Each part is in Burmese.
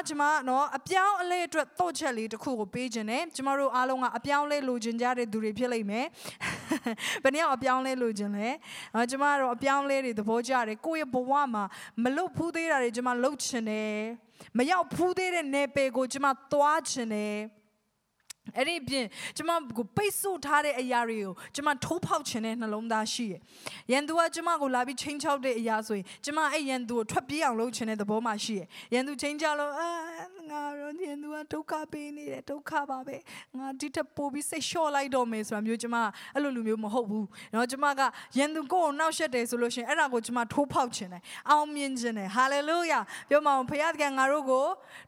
နေ့မှာကျွန်မနော်အပြောင်းအလဲအတွက်တော့ချက်လေးတစ်ခုကိုပေးခြင်းနဲ့ကျွန်မတို့အားလုံးကအပြောင်းလဲလိုချင်ကြတဲ့သူတွေဖြစ်လိမ့်မယ်ဘယ်နည်းအောင်အပြောင်းလဲလိုချင်လဲနော်ကျွန်မတို့အပြောင်းလဲတွေသဘောကျတယ်ကိုယ့်ရဲ့ဘဝမှာမလုတ်ဖူးသေးတာတွေကျွန်မလုတ်ချင်တယ်မရောက်ဖူးသေးတဲ့နယ်ပယ်ကိုကျွန်မသွားချင်တယ် အဲ့ဒီပြင်ကျမကိုပိတ်ဆို့ထားတဲ့အရာတွေကိုကျမထိုးဖောက်ခြင်းနဲ့နှလုံးသားရှိတယ်။ရန်သူကကျမကိုလာပြီးချင်းချောက်တဲ့အရာဆိုရင်ကျမအဲ့ရန်သူကိုထွက်ပြေးအောင်လုပ်ခြင်းတဲ့သဘောမှရှိတယ်။ရန်သူချင်းချောက်လို့အာ ငါရောရန်သူကဒုက္ခပေးနေတယ်ဒုက္ခပါပဲ။ငါဒီထက်ပိုပြီးစိတ်လျှော့လိုက်တော့မယ်ဆိုတာမျိုးကျမအဲ့လိုလူမျိုးမဟုတ်ဘူး။နော်ကျမကရန်သူကိုကိုနောက်ဆက်တယ်ဆိုလို့ရှိရင်အဲ့ဒါကိုကျမထိုးဖောက်ခြင်းတယ်။အောင်မြင်ခြင်းတယ်။ဟာလေလုယာ။ပြောမအောင်ဖခင်ကငါတို့ကို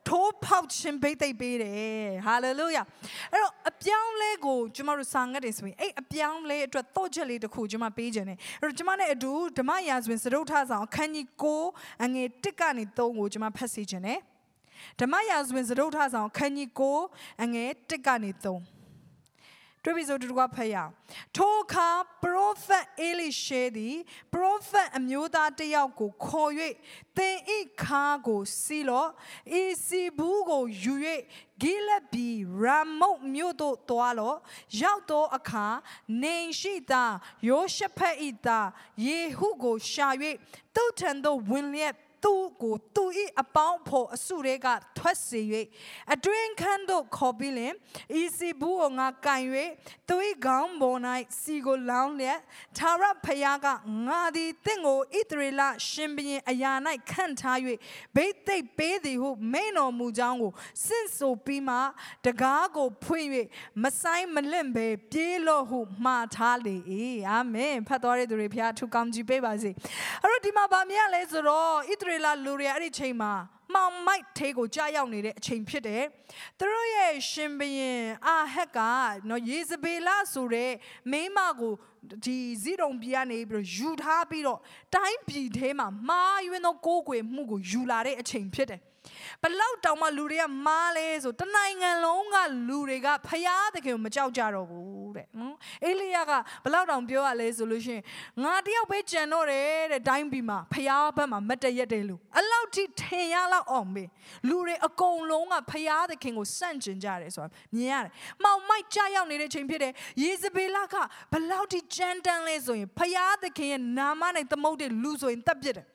ထိုးဖောက်ခြင်းဘိတ်သိက်ပေးတယ်။ဟာလေလုယာ။အဲ့တော့အပြောင်းလဲကိုကျမတို့စာငတ်တယ်ဆိုရင်အဲ့အပြောင်းလဲအတွက်တော့ချက်လေးတစ်ခုကျမပေးခြင်းတယ်အဲ့တော့ကျမနဲ့အတူဓမ္မရာဇဝင်စရုပ်ထဆောင်အခန်းကြီး9အငယ်1ကနေ3ကိုကျမဖတ်စီခြင်းတယ် ဓမ္မရာဇဝင်စရုပ်ထဆောင်အခန်းကြီး9အငယ်1ကနေ3တွေ့ပြီဆိုတူတူကဖတ်ရအောင်ထိုအခါပရောဖက်အေလိရှေသည်ပရောဖက်အမျိုးသားတစ်ယောက်ကိုခေါ်၍သင်ဤခါကိုစီလော့ဤစီဘူးကိုယူ၍ဂိလက်ဘီရာမုတ်မြို့သို့သွားလော့ရောက်သောအခါနေရှိသာယောရှဖက်ဤသာယေဟုကိုရှာ၍သူ့ထံသို့ဝင်လျက် သူ့ကိုသူ၏အပေါင်းဖို့အစုတွေကထွက်စေ၍အတွင်ခန်းသို့ခေါ်ပြီးလင်ဤစီဘူးကိုငါကန်၍သူ၏ခေါင်းပေါ်၌စီကိုလောင်းလျက်သာရဖယားကငါသည်တင့်ကိုဣသရေလရှင်ဘရင်အရာ၌ခန့်ထား၍ဘိတ်သိက်ပေးသည်ဟုမိန်တော်မူကြောင်းကိုစင့်ဆိုပြီးမှတကားကိုဖွင့်၍မဆိုင်မလင့်ပဲပြေးလို့ဟုမှားထားလေ၏အာမင်ဖတ်တော်ရတဲ့သူတွေဖျားထူကောင်းကြည့်ပေးပါစေအဲ့တော့ဒီမှာဗာမြရလဲဆိုတော့ဣသရေလလူတွေအဲ့ဒီချိန်မှာမောင်မိုက်သေးကိုကြားရောက်နေတဲ့အချိန်ဖြစ်တယ်။သူတို့ရဲ့ရှင်ဘရင်အာဟက်ကနော်ယေဇဗေလဆိုတဲ့မိန်းမကိုဒီဇီးတုံပြည်ကနေပြီးတော့ယူထားပြီးတော့တိုင်းပြည်ထဲမှာမာယွင်းသောကိုးကွယ်မှုကိုယူလာတဲ့အချိန်ဖြစ်တယ်။ဘလောက်တောင်မှလူတွေကမားလဲဆိုတနိုင်ငံလုံးကလူတွေကဖျားသခင်ကိုမကြောက်ကြတော့ဘူးတဲ့နော်အေလိယကဘလောက်တောင်ပြောရလဲဆိုလို့ရှိရင်ငါတယောက်ပဲကြံတော့တယ်တဲ့တိုင်းပြည်မှာဖျားဘက်မှာမတရက်တယ်လူအလောက်ထိထင်ရလောက်အောင်ပဲလူတွေအကုန်လုံးကဖျားသခင်ကိုစန့်ကျင်ကြတယ်ဆိုတာမြင်ရတယ်မှောင်မိုက်ကြရောက်နေတဲ့ချိန်ဖြစ်တယ်ယေဇဗေလကဘလောက်ထိကြမ်းတမ်းလဲဆိုရင်ဖျားသခင်ရဲ့နာမနဲ့သမုတ်တဲ့လူဆိုရင်တပ်ပြစ်တယ်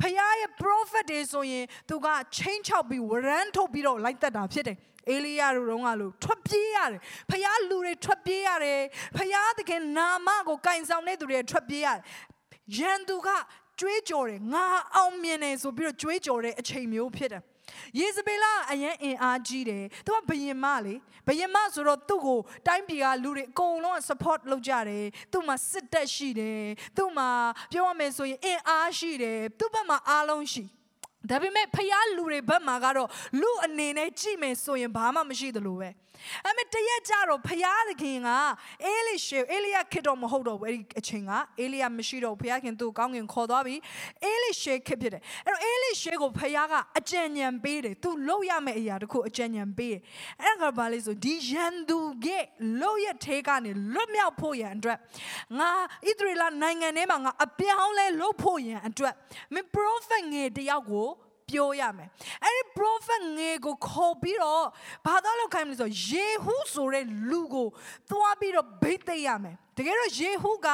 ဖခင်ရဲ့ prophet တွေဆိုရင်သူကချင်းချောက်ပြီးဝရမ်းထုတ်ပြီးတော့လိုက်သက်တာဖြစ်တယ်အေလိယတို့တုန်းကလို့ထွက်ပြေးရတယ်ဖခင်လူတွေထွက်ပြေးရတယ်ဖခင်သခင်နာမကိုကင်ဆောင်တဲ့သူတွေထွက်ပြေးရတယ်ရန်သူကကြွေးကြော်တယ်ငါအောင်မြင်တယ်ဆိုပြီးတော့ကြွေးကြော်တဲ့အချိန်မျိုးဖြစ်တယ်ယေဇဗေလအရင်အင်အားကြီးတယ်သူကဘယင်မလေဘယင်မဆိုတော့သူ့ကိုတိုင်းပြည်ကလူတွေအကုန်လုံး support လုပ်ကြတယ်သူ့မှာစစ်တပ်ရှိတယ်သူ့မှာပြောရမယ်ဆိုရင်အင်အားရှိတယ်သူ့ဘက်မှာအားလုံးရှိ ဒါပေမဲ့ဖျားလူတွေဘက်မှာကတော့လူအနေနဲ့ကြည့်မယ်ဆိုရင်ဘာမှမရှိသလိုပဲ အမေတရက်ကြတော့ဖျားသခင်ကအေလိရှေအေလိယခေတ်တော့မဟုတ်တော့ဘူးအဲ့ဒီအချိန်ကအေလိယမရှိတော့ဖျားခင်သူ့ကောင်းကင်ခေါ်သွားပြီအေလိရှေခေတ်ဖြစ်တယ်အဲ့တော့အေလိရှေကိုဖျားကအကြံဉာဏ်ပေးတယ်သူလုပ်ရမယ့်အရာတခုအကြံဉာဏ်ပေးတယ်အဲ့ဒါကဘာလဲဆိုဒီယန်သူကလို့ရထဲကနေလွတ်မြောက်ဖို့ရန်အတွက်ငါဣသရေလနိုင်ငံထဲမှာငါအပြောင်းလဲလုပ်ဖို့ရန်အတွက်မင်း prophet ငယ်တယောက်ကို ပြောရမယ်အဲ့ဒီ prophet ငယ်ကိုခေါ်ပြီးတော့ဘာသာလောက်ခိုင်းမလဲဆိုယေဟုဆိုတဲ့လူကိုသွားပြီးတော့ဗိတ်သိက်ရမယ်တကယ်တော့ယေဟုက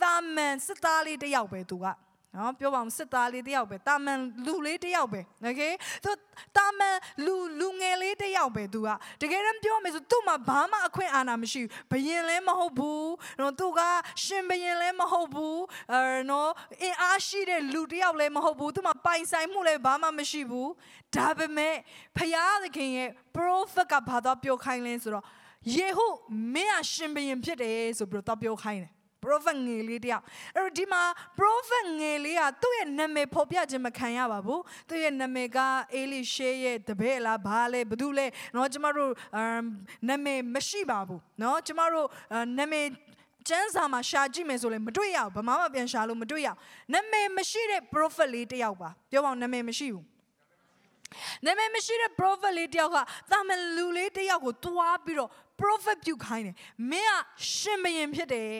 သာမန်စစ်သားလေးတယောက်ပဲသူက နော်ပြောပါဦးစစ်သားလေးတယောက်ပဲတာမန်လူလေးတယောက်ပဲโอเคသူတာမန်လူလူငယ်လေးတယောက်ပဲသူကတကယ်တမ်းပြောမယ်ဆိုသူ့မှာဘာမှအခွင့်အာဏာမရှိဘူးဘယင်လည်းမဟုတ်ဘူးနော်သူကရှင်ဘယင်လည်းမဟုတ်ဘူးအဲနော်အင်အားရှိတဲ့လူတယောက်လည်းမဟုတ်ဘူးသူ့မှာပိုင်ဆိုင်မှုလည်းဘာမှမရှိဘူးဒါပေမဲ့ဖယားသခင်ရဲ့ prophet ကဘာသာပြောခိုင်းလဲဆိုတော့ယေဟုမင်းကရှင်ဘယင်ဖြစ်တယ်ဆိုပြီးတော့ပြောခိုင်းတယ် prophet ငယ်လေးတယောက်အဲ့တော့ဒီမှာ prophet ငယ်လေးကသူ့ရဲ့နာမည်ဖော်ပြခြင်းမခံရပါဘူးသူ့ရဲ့နာမည်ကအေလိရှေရဲ့တပည့်လားဘာလဲဘာတူလဲเนาะကျမတို့နာမည်မရှိပါဘူးเนาะကျမတို့နာမည်ကျမ်းစာမှာရှာကြည့်မယ်ဆိုလည်းမတွေ့ရဘူးဘာမှမပြန်ရှာလို့မတွေ့ရနာမည်မရှိတဲ့ prophet လေးတယောက်ပါပြောပါဦးနာမည်မရှိဘူးနာမည်မရှိတဲ့ prophet လေးတယောက်ကတာမန်လူလေးတယောက်ကိုတွားပြီးတော့ prophet ပြုခိုင်းတယ်မင်းကရှင်ဘရင်ဖြစ်တယ်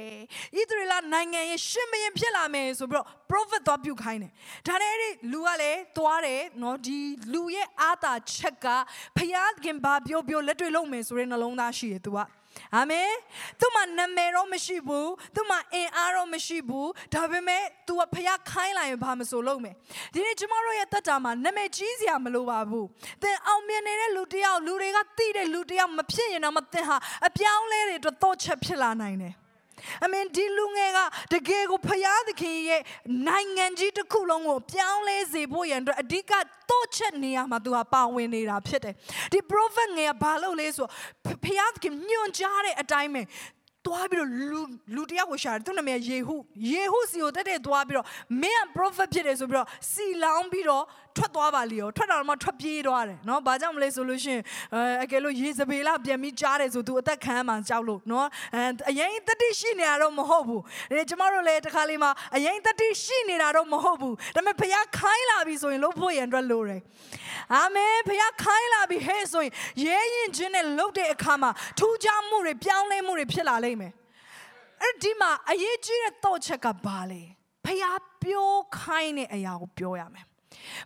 ဣသရေလနိုင်ငံရဲ့ရှင်ဘရင်ဖြစ်လာမယ်ဆိုပြီးတော့ prophet သွားပြုခိုင်းတယ်ဒါနဲ့အဲ့ဒီလူကလည်းသွားတယ်နော်ဒီလူရဲ့အာသာချက်ကဖျားခင်ဘာပြောပြောလက်တွေ့လုပ်မယ်ဆိုတဲ့နှလုံးသားရှိတယ်သူက အာမင်သူမှနာမည်တော့မရှိဘူးသူမှအင်အားတော့မရှိဘူးဒါပေမဲ့ तू ကဖျားခိုင်းလိုက်ရင်ဘာမဆိုလုပ်မယ်ဒီနေ့ကျမတို့ရဲ့တက်တာမှာနာမည်ကြီးစရာမလိုပါဘူးသင်အောင်မြင်နေတဲ့လူတစ်ယောက်လူတွေကသိတဲ့လူတစ်ယောက်မဖြစ်ရင်တော့မသင်ဟာအပြောင်းလဲတွေတော့တော့ချက်ဖြစ်လာနိုင်တယ် အမင်ဒီလူငယ်ကတကယ်ကိုဖျားသခင်ရဲ့နိုင်ငံကြီးတစ်ခုလုံးကိုပြောင်းလဲစေဖို့ရန်အတွက်အဓိကတော့ချက်နေရမှာသူကပါဝင်နေတာဖြစ်တယ်ဒီ prophet ငယ်ကဘာလုပ်လဲဆိုဖျားသခင်ညွှန်ကြားတဲ့အတိုင်းပဲ သွားပြီးတော့လူလူတယောက်ကိုရှာတယ်သူ့နာမည်ယေဟုယေဟုစီကိုတက်တဲ့သွားပြီးတော့မင်းက prophet ဖြစ်တယ်ဆိုပြီးတော့စီလောင်းပြီးတော့ထွက်သွားပါလေရောထွက်တာတော့မှထွက်ပြေးသွားတယ်เนาะဘာကြောင့်မလဲဆိုလို့ရှိရင်အဲအကယ်လို့ရေစပေလာပြန်ပြီးကြားတယ်ဆိုသူအသက်ခံမှကြောက်လို့เนาะအဲအရင်တတိရှိနေတာတော့မဟုတ်ဘူးဒါကျမတို့လည်းတခါလေးမှာအရင်တတိရှိနေတာတော့မဟုတ်ဘူးဒါပေမဲ့ဖခင်ခိုင်းလာပြီဆိုရင်လို့ဖို့ရန်အတွက်လိုတယ် အာမင်ဖခင်ခိုင်းလာပြီဟဲ့ဆိုရင်ရဲရင်ချင်းနဲ့လှုပ်တဲ့အခါမှာထူးခြားမှုတွေပြောင်းလဲမှုတွေဖြစ်လာလိမ့်မယ်အဲ့ဒီမှာအရေးကြီးတဲ့တော့ချက်ကဘာလဲဖခင်ပြောခိုင်းတဲ့အရာကိုပြောရမယ်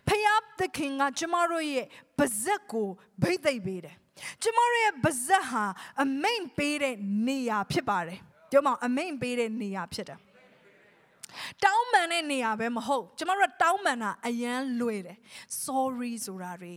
ဖယားသခင်ကကျမတို့ရဲ့ပါဇက်ကိုဗိသိက်ပေးတယ်ကျမတို့ရဲ့ပါဇက်ဟာအမိန်ပေးတဲ့နေရာဖြစ်ပါတယ်ပြောမအောင်အမိန်ပေးတဲ့နေရာဖြစ်တယ် တောင်းပန်တဲ့နေရာပဲမဟုတ်ကျမတို့ကတောင်းပန်တာအရန်လွယ်တယ် sorry ဆိုတာတွေ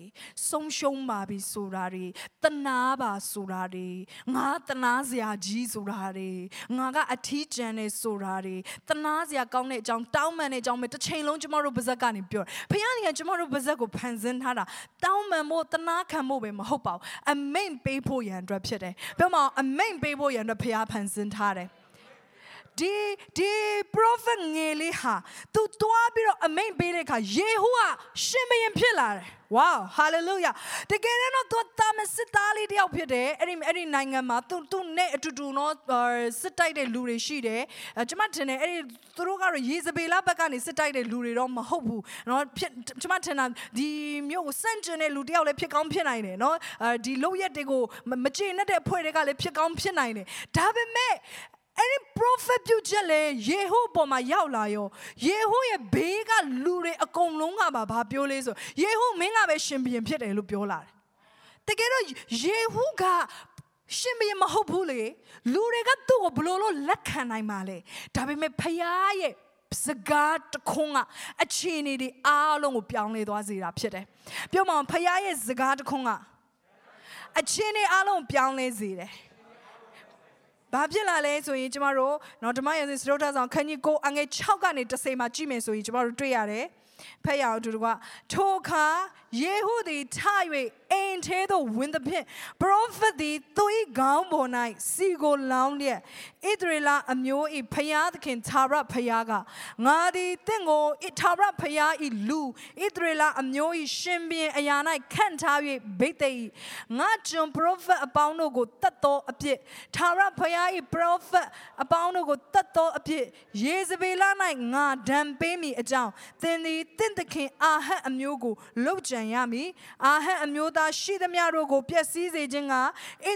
ဆုံးရှုံးပါပြီဆိုတာတွေတနာပါဆိုတာတွေငါတနာစရာကြီးဆိုတာတွေငါကအထီးကျန်နေဆိုတာတွေတနာစရာကောင်းတဲ့အကြောင်းတောင်းပန်တဲ့အကြောင်းပဲတစ်ချိန်လုံးကျမတို့ပါဇက်ကနေပြောဖခင်ကကျမတို့ပါဇက်ကိုဖန်ဆင်းထားတာတောင်းပန်ဖို့တနာခံဖို့ပဲမဟုတ်ပါဘူးအမိန်ပေးဖို့ရန်အတွက်ဖြစ်တယ်ပြောမအောင်အမိန်ပေးဖို့ရန်အတွက်ဖခင်ဖန်ဆင်းထားတယ် ဒီဒီ prophet ငယ်လေးဟာသူတွားပြီးတော့အမိန်ပေးတဲ့အခါယေဟုကရှင်ဘရင်ဖြစ်လာတယ် wow hallelujah တကယ်တော့သူတာမစစ်သားလေးတယောက်ဖြစ်တယ်အဲ့ဒီအဲ့ဒီနိုင်ငံမှာသူသူနဲ့အတူတူနော်စစ်တိုက်တဲ့လူတွေရှိတယ်အဲကျွန်မထင်တယ်အဲ့ဒီသူတို့ကတော့ယေဇဗေလဘက်ကနေစစ်တိုက်တဲ့လူတွေတော့မဟုတ်ဘူးနော်ဖြစ်ကျွန်မထင်တာဒီမျိုးကိုစန့်ကျင်တဲ့လူတယောက်လည်းဖြစ်ကောင်းဖြစ်နိုင်တယ်နော်အဲဒီလုံရက်တွေကိုမကျေနပ်တဲ့အဖွဲ့တွေကလည်းဖြစ်ကောင်းဖြစ်နိုင်တယ်ဒါပေမဲ့ အဲ့ဒီ prophet ပြုချက်လေယေဟုပေါ်မှာရောက်လာရောယေဟုရဲ့ဘေးကလူတွေအကုန်လုံးကပါဘာပြောလဲဆိုယေဟုမင်းကပဲရှင်ဘုရင်ဖြစ်တယ်လို့ပြောလာတယ်တကယ်တော့ယေဟုကရှင်ဘုရင်မဟုတ်ဘူးလေလူတွေကသူ့ကိုဘလို့လို့လက်ခံနိုင်ပါလေဒါပေမဲ့ဖခင်ရဲ့စကားတခွန်းကအခြေအနေတွေအားလုံးကိုပြောင်းလဲသွားစေတာဖြစ်တယ်ပြောမအောင်ဖခင်ရဲ့စကားတခွန်းကအခြေအနေအားလုံးပြောင်းလဲစေတယ် ဘာဖြစ်လာလဲဆိုရင်ကျမတို့နော်ဓမ္မရာဇဝင်စတုထဆောင်ခန်းကြီးကိုအငယ်6ကနေ10မှာကြည့်မယ်ဆိုရင်ကျမတို့တွေ့ရတယ်ဖက်ရအောင်သူတို့ကထိုအခါ ယေဟုသည်ထ၍အိမ်ထဲသို့ဝင်သဖြင့် prophet သည်သူ၏ခေါင်းပေါ်၌စီကိုလောင်းလျက်ဣသရေလအမျိုး၏ဖျားသခင်သာရဖျားကငါသည်တင့်ကိုဣသာရဖျား၏လူဣသရေလအမျိုး၏ရှင်ဘင်အရာ၌ခန့်ထား၍ဗိသိက်ငါကျွန် prophet အပေါင်းတို့ကိုတတ်သောအပြစ်သာရဖျား၏ prophet အပေါင်းတို့ကိုတတ်သောအပြစ်ယေဇဗေလ၌ငါဒဏ်ပေးမိအကြောင်းသင်သည်တင့်သခင်အာဟတ်အမျိုးကိုလှုပ်ကြံရမည်အာဟတ်အမျိုးသားရှိသမျှတို့ကိုပျက်စီးစေခြင်းကဣ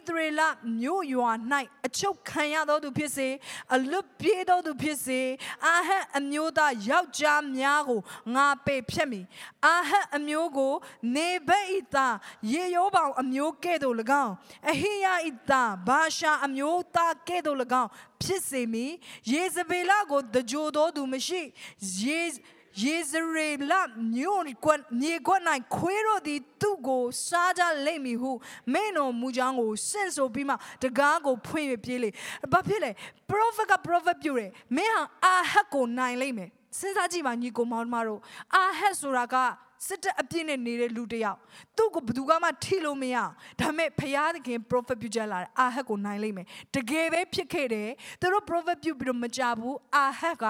သရေလမြို့ရွာ၌အချုပ်ခံရသောသူဖြစ်စေအလွတ်ပြေးသောသူဖြစ်စေအာဟတ်အမျိုးသားယောက်ျားများကိုငါပေဖြတ်မည်အာဟတ်အမျိုးကိုနေဘက်ဤသားရေရောပေါင်အမျိုးကဲ့သို့၎င်းအဟိယဤသားဘာရှာအမျိုးသားကဲ့သို့၎င်းဖြစ်စေမည်ယေဇဗေလကိုတကြိုသောသူမရှိယေ ယေဇရေလမြို့ကွမြေကွ၌ခွေးတို့သည်သူ့ကိုစားကြလိမ့်မည်ဟုမင်းတော်မူကြောင်းကိုစင့်ဆိုပြီးမှတကားကိုဖွင့်ပြေးလေဘာဖြစ်လဲ prophet က prophet ပြုတယ်မင်းဟာအာဟတ်ကိုနိုင်လိမ့်မယ်စဉ်းစားကြည့်ပါညီကိုမောင်မတို့အာဟတ်ဆိုတာကစစ်တပ်အပြစ်နဲ့နေတဲ့လူတယောက်သူ့ကိုဘယ်သူကမှထိလို့မရအောင်ဒါပေမဲ့ဖျားသခင် prophet ပြုကြလာတယ်အာဟတ်ကိုနိုင်လိမ့်မယ်တကယ်ပဲဖြစ်ခဲ့တယ်သူတို့ prophet ပြုပြီးတော့မကြဘူးအာဟတ်က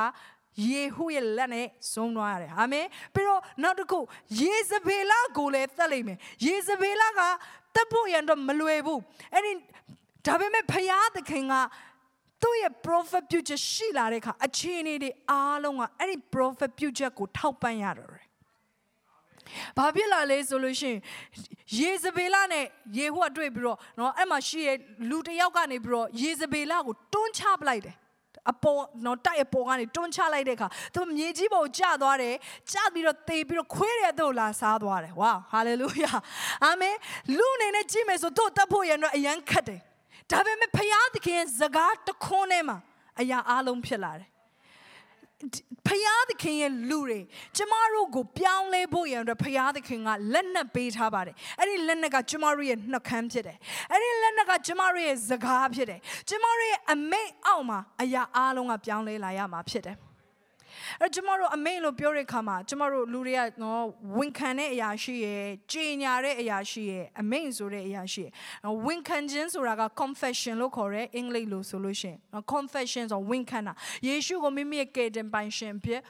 ယေဟုရဲ့လက်နဲ့ဆုံးသွားရတယ်အာမင်ပြီးတော့နောက်တစ်ခုယေဇဗေလကိုလည်းသတ်လိုက်မယ်ယေဇဗေလကတပ်ဖို့ရန်တော့မလွယ်ဘူးအဲ့ဒီဒါပေမဲ့ဖယားသခင်ကသူ့ရဲ့ prophet ပြုချက်ရှိလာတဲ့အခါအခြေအနေတွေအားလုံးကအဲ့ဒီ prophet ပြုချက်ကိုထောက်ပံ့ရတော့တယ် ဘာဖြစ်လာလဲဆိုလို့ရှိရင်ယေဇဗေလနဲ့ယေဟုကတွေ့ပြီးတော့เนาะအဲ့မှာရှိရဲ့လူတစ်ယောက်ကနေပြီးတော့ယေဇဗေလကိုတွန်းချပလိုက်တယ် အပေါ်တော့တိုက်အပေါ်ကနေတွန်းချလိုက်တဲ့အခါသူမြေကြီးပေါ်ကျသွားတယ်ကျပြီးတော့တေပြီးတော့ခွေးတဲ့တို့လာစားသွားတယ်ဝါဟာလေလုယာအာမင်လူအနေနဲ့ကြည့်မယ်ဆိုတို့တတ်ဖို့ရတော့အရန်ခတ်တယ်ဒါပေမဲ့ဖခင်သခင်စကားတခွန်းထဲမှာအရာအလုံးဖြစ်လာတယ် ဖယားသခင်ရဲ့လူတွေကျမတို့ကိုပြောင်းလဲဖို့ရန်အတွက်ဖယားသခင်ကလက်နက်ပေးထားပါတယ်အဲ့ဒီလက်နက်ကကျမတို့ရဲ့နှုတ်ခမ်းဖြစ်တယ်အဲ့ဒီလက်နက်ကကျမတို့ရဲ့စကားဖြစ်တယ်ကျမတို့ရဲ့အမိတ်အောက်မှာအရာအလုံးကပြောင်းလဲလာရမှာဖြစ်တယ် အဲ့ကျမတို့အမိန်လို့ပြောတဲ့ခါမှာကျမတို့လူတွေကနော်ဝန်ခံတဲ့အရာရှိရယ်ကြေညာတဲ့အရာရှိရယ်အမိန်ဆိုတဲ့အရာရှိရယ်ဝန်ခံခြင်းဆိုတာက confession လို့ခေါ်တယ်အင်္ဂလိပ်လို့ဆိုလို့ရှိရင် confession ဆိုဝန်ခံတာယေရှုကိုမိမိရဲ့ကယ်တင်ပိုင်ရှင်ဖြစ်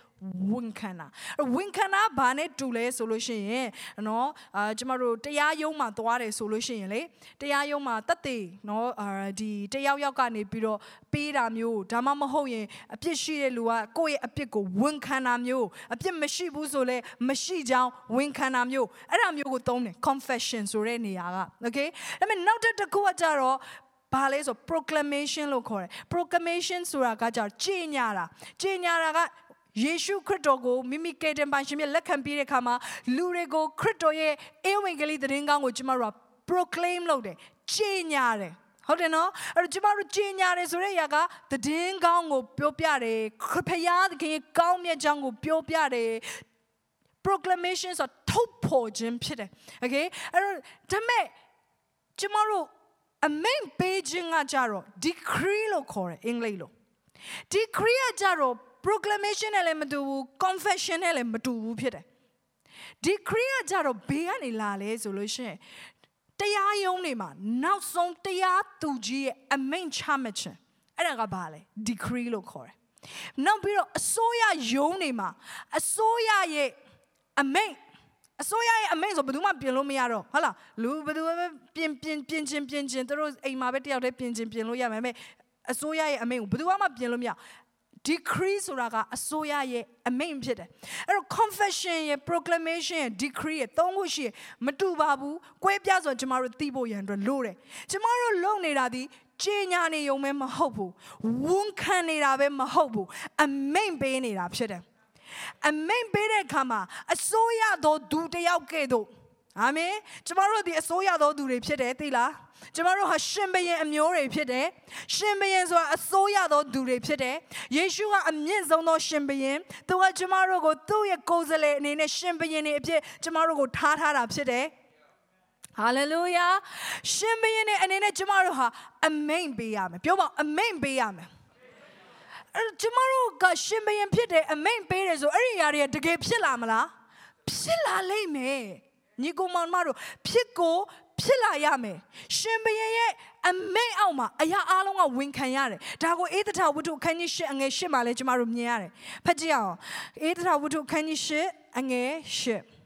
ဝန်ခံတာဝန်ခံတာဘာနဲ့တူလဲဆိုလို့ရှိရင်နော်အာကျမတို့တရားရုံးမှာသွားတယ်ဆိုလို့ရှိရင်လေတရားရုံးမှာတက်တေနော်အာဒီတယောက်ယောက်ကနေပြီးတော့ပေးတာမျိုးဒါမှမဟုတ်ရင်အပြစ်ရှိတဲ့လူကကိုယ့်ရဲ့အပြစ်ကိုဝန်ခံတာမျိုးအပြစ်မရှိဘူးဆိုလဲမရှိကြောင်းဝန်ခံတာမျိုးအဲ့ဒါမျိုးကိုသုံးတယ် confession ဆိုတဲ့နေရာက okay ဒါပေမဲ့နောက်တစ်ခုကကြတော့ဘာလဲဆို proclamation လို့ခေါ်တယ် proclamation ဆိုတာကကြကြေညာတာကြေညာတာက ယေရှုခရစ်တော်ကိုမိမိကယ်တင်ပါရှင်မြတ်လက်ခံပြီးတဲ့အခါမှာလူတွေကိုခရစ်တော်ရဲ့အေဝံဂေလိသတင်းကောင်းကိုကျမတို့က proclaim လုပ်တယ်ကြေညာတယ်ဟုတ်တယ်နော်အဲ့တော့ကျမတို့ကြေညာတယ်ဆိုတဲ့အရာကသတင်းကောင်းကိုပြောပြတယ်ဖခင်သခင်ရဲ့ကောင်းမြတ်ကြောင်းကိုပြောပြတယ် proclamation ဆိုထုတ်ဖော်ခြင်းဖြစ်တယ် okay အဲ့တော့ဒါမဲ့ကျမတို့အမိန်ပေးခြင်းကကြတော့ decree လို့ခေါ်တယ်အင်္ဂလိပ်လို decree ကကြတော့ proclamation နဲ့လည်းမတူဘူး confession နဲ့လည်းမတူဘူးဖြစ်တယ် decree ကကြတော့ဘေးကနေလာလဲဆိုလို့ရှိရင်တရားရုံးတွေမှာနောက်ဆုံးတရားသူကြီးရဲ့အမိန့်ချမှတ်ခြင်းအဲ့ဒါကဘာလဲ decree လို့ခေါ်တယ်နောက်ပြီးတော့အစိုးရရုံးတွေမှာအစိုးရရဲ့အမိန့်အစိုးရရဲ့အမိန့်ဆိုဘယ်သူမှပြင်လို့မရတော့ဟုတ်လားလူဘယ်သူပဲပြင်ပြင်ပြင်ချင်းပြင်ချင်းသူတို့အိမ်မှာပဲတယောက်တည်းပြင်ချင်းပြင်လို့ရမယ်မဲ့အစိုးရရဲ့အမိန့်ကိုဘယ်သူမှပြင်လို့မရ decree ဆိုတာကအစိုးရရဲ့အမိန့်ဖြစ်တယ်အဲ့တော့ confession ရဲ့ proclamation ရဲ့ decree ရဲ့သုံးခုရှိရမတူပါဘူး꿰ပြဆိုကျမတို့သိဖို့ရန်အတွက်လိုတယ်ကျမတို့လုံနေတာဒီကြေညာနေုံပဲမဟုတ်ဘူးဝန်ခံနေတာပဲမဟုတ်ဘူးအမိန့်ပေးနေတာဖြစ်တယ်အမိန့်ပေးတဲ့အခါမှာအစိုးရသောဒူတယောက်ကဲ့သို့ အာမင်ကျမတို့ဒီအစိုးရသောသူတွေဖြစ်တယ်သိလားကျမတို့ဟာရှင်ဘရင်အမျိုးတွေဖြစ်တယ်ရှင်ဘရင်ဆိုတာအစိုးရသောသူတွေဖြစ်တယ်ယေရှုကအမြင့်ဆုံးသောရှင်ဘရင်သူကကျမတို့ကိုသူ့ရဲ့ကိုယ်စားလှယ်အနေနဲ့ရှင်ဘရင်တွေအဖြစ်ကျမတို့ကိုထားထားတာဖြစ်တယ်ဟာလေလုယာရှင်ဘရင်နဲ့အနေနဲ့ကျမတို့ဟာအမိန်ပေးရမယ်ပြောပါအမိန်ပေးရမယ်အဲ့ကျမတို့ကရှင်ဘရင်ဖြစ်တယ်အမိန်ပေးတယ်ဆိုအဲ့ဒီຢာတွေတကယ်ဖြစ်လာမလားဖြစ်လာလိမ့်မယ် ညီကောင်မောင်မတို့ဖြစ်ကိုဖြစ်လာရမယ်ရှင်ဘရင်ရဲ့အမိတ်အောက်မှာအရာအလုံးကဝန်ခံရတယ်ဒါကိုအေးသထဝတ္ထုအခန်းကြီး၈အငယ်၈မှာလည်းကျမတို့မြင်ရတယ်ဖတ်ကြည့်အောင်အေးသထဝတ္ထုအခန်းကြီး၈အငယ်၈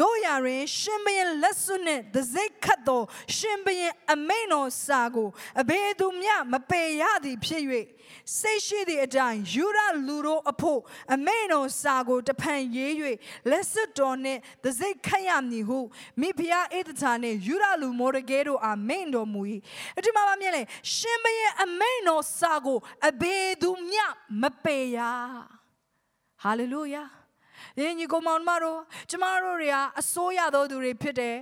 တို့ရရင်ရှင်ဘရင်လက်စွပ်နဲ့ဒဇိတ်ခတ်သောရှင်ဘရင်အမိန်တော်စာကိုအဘယ်သူမျှမပယ်ရသည်ဖြစ်၍စိတ်ရှိသည့်အတိုင်းယူရလူတို့အဖို့အမိန်တော်စာကိုတဖန်ရေး၍လက်စွပ်တော်နှင့်ဒဇိတ်ခတ်ရမည်ဟုမိဖုရားအေဒသာနှင့်ယူရလူမော်ဒကဲတို့အားမိန်တော်မူ၏အဒီမှာမမြင်လေရှင်ဘရင်အမိန်တော်စာကိုအဘယ်သူမျှမပယ်ရဟာလေလုယာ ယင်းညီကောင်မောင်မတို့ကျမတို့တွေကအစိုးရသောသူတွေဖြစ်တယ်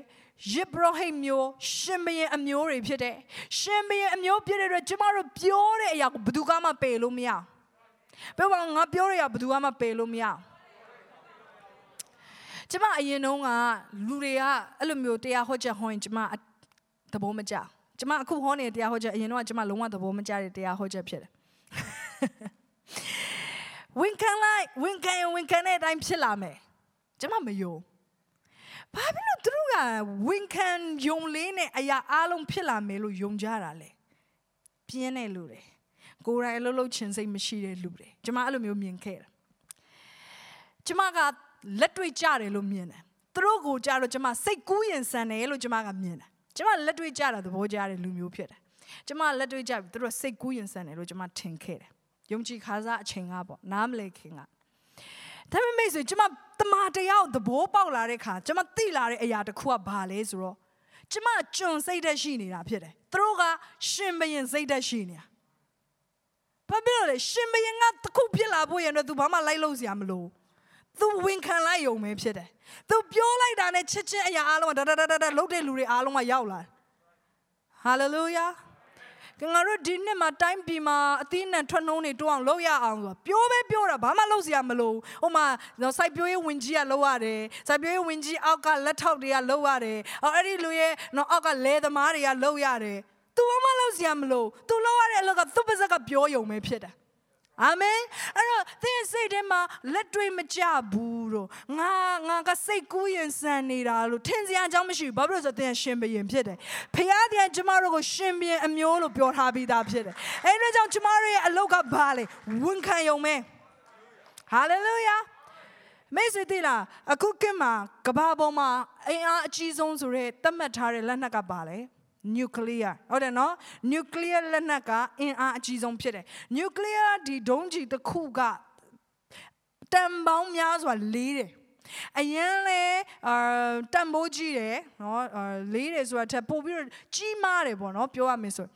ယစ်ဘရဟိမျိုးရှင်ဘရင်အမျိုးတွေဖြစ်တယ်ရှင်ဘရင်အမျိုးဖြစ်တဲ့အတွက်ကျမတို့ပြောတဲ့အရာကိုဘယ်သူကမှပယ်လို့မရပြောပါငါပြောတဲ့အရာဘယ်သူကမှပယ်လို့မရကျမအရင်တုန်းကလူတွေကအဲ့လိုမျိုးတရားဟောချက်ဟောရင်ကျမသဘောမကျကျမအခုဟောနေတဲ့တရားဟောချက်အရင်တုန်းကကျမလုံးဝသဘောမကျတဲ့တရားဟောချက်ဖြစ်တယ် ဝင်ခံလိုက်ဝင်ခံရင်ဝင်ခံတဲ့အတိုင်းဖြစ်လာမယ်ကျမမယုံဘာဖြစ်လို့သူတို့ကဝင်ခံယုံလေးနဲ့အရာအလုံးဖြစ်လာမယ်လို့ယုံကြတာလဲပြင်းတဲ့လူတွေကိုယ်တိုင်အလုပ်လုပ်ချင်စိတ်မရှိတဲ့လူတွေကျမအဲ့လိုမျိုးမြင်ခဲ့တယ်ကျမကလက်တွေ့ကြတယ်လို့မြင်တယ်သူတို့ကိုကြတော့ကျမစိတ်ကူးရင်ဆန်တယ်လို့ကျမကမြင်တယ်ကျမလက်တွေ့ကြတာသဘောကျတဲ့လူမျိုးဖြစ်တယ်ကျမလက်တွေ့ကြပြီသူတို့စိတ်ကူးရင်ဆန်တယ်လို့ကျမထင်ခဲ့တယ် ယုံကြည်ခါစားအချိန်ကပေါ့နားမလဲခင်ကဒါပေမဲ့ဆိုကျမတ မာတရားကိုသဘောပေါက်လာတဲ့ခါကျွန်မသိလာတဲ့အရာတစ်ခုကဘာလဲဆိုတော့ကျွန်မကျွန်စိတ်သက်ရှိနေတာဖြစ်တယ်သူတို့ကရှင်ဘရင်စိတ်သက်ရှိနေတာဘာဖြစ်လို့လဲရှင်ဘရင်ကတခုဖြစ်လာဖို့ရရင်တော့ तू ဘာမှလိုက်လို့စရာမလို तू ဝင်ခံလိုက်ယုံပဲဖြစ်တယ် तू ပြောလိုက်တာနဲ့ချစ်ချင်းအရာအားလုံးကဒါဒါဒါဒါလှုပ်တဲ့လူတွေအားလုံးကရောက်လာဟာလေလုယာက ငါတို့ဒီနှစ်မှာတိုင်းပြည်မှာအသီးနှံထွက်နှုံးတွေတိုးအောင်လုပ်ရအောင်ဆိုပြောပဲပြောတာဘာမှလုပ်စရာမလိုဟိုမှာစိုက်ပျိုးရေးဝင်ကြီးကလုပ်ရတယ်စိုက်ပျိုးရေးဝင်ကြီးအောက်ကလက်ထောက်တွေကလုပ်ရတယ်အော်အဲ့ဒီလူရဲ့နော်အောက်ကလဲသမားတွေကလုပ်ရတယ်။ तू ဘာမှလုပ်စရာမလို तू လုပ်ရတဲ့အလုပ်ကသူ့ပါဇက်ကပြောယုံပဲဖြစ်တယ်အာမင်အဲ့တော့သင်စိတ်ထဲမှာလက်တွေမကြဘူး တော့ငါငါကစိတ်ကူးရင်စံနေတာလို့ထင်စရာအကြောင်းမရှိဘူးဘာဖြစ်လို့ဆိုတော့သင်ရှင်ဘရင်ဖြစ်တယ်ဖခင်တည်းကျမတို့ကိုရှင်ဘရင်အမျိုးလို့ပြောထားပြီးသားဖြစ်တယ်အဲ့ဒါကြောင့်ကျမတို့ရဲ့အလုပ်ကဘာလဲဝန်ခံယုံမဲဟာလေလုယာမေစေတီလာအခုကင်မှာကဘာပေါ်မှာအင်အားအကြီးဆုံးဆိုတဲ့သတ်မှတ်ထားတဲ့လက်နက်ကပါလဲ nuclear ဟုတ်တယ်နော် nuclear လက်နက်ကအင်အားအကြီးဆုံးဖြစ်တယ် nuclear ဒီဒုံးကျည်တစ်ခုက တန်ပေါင်းများစွာလေးတယ်အရင်လဲအာတန်ဖိုးကြီးတယ်နော်အာလေးတယ်ဆိုတာထက်ပို့ပြီးတော့ကြီးမားတယ်ပေါ့နော်ပြောရမယ်ဆို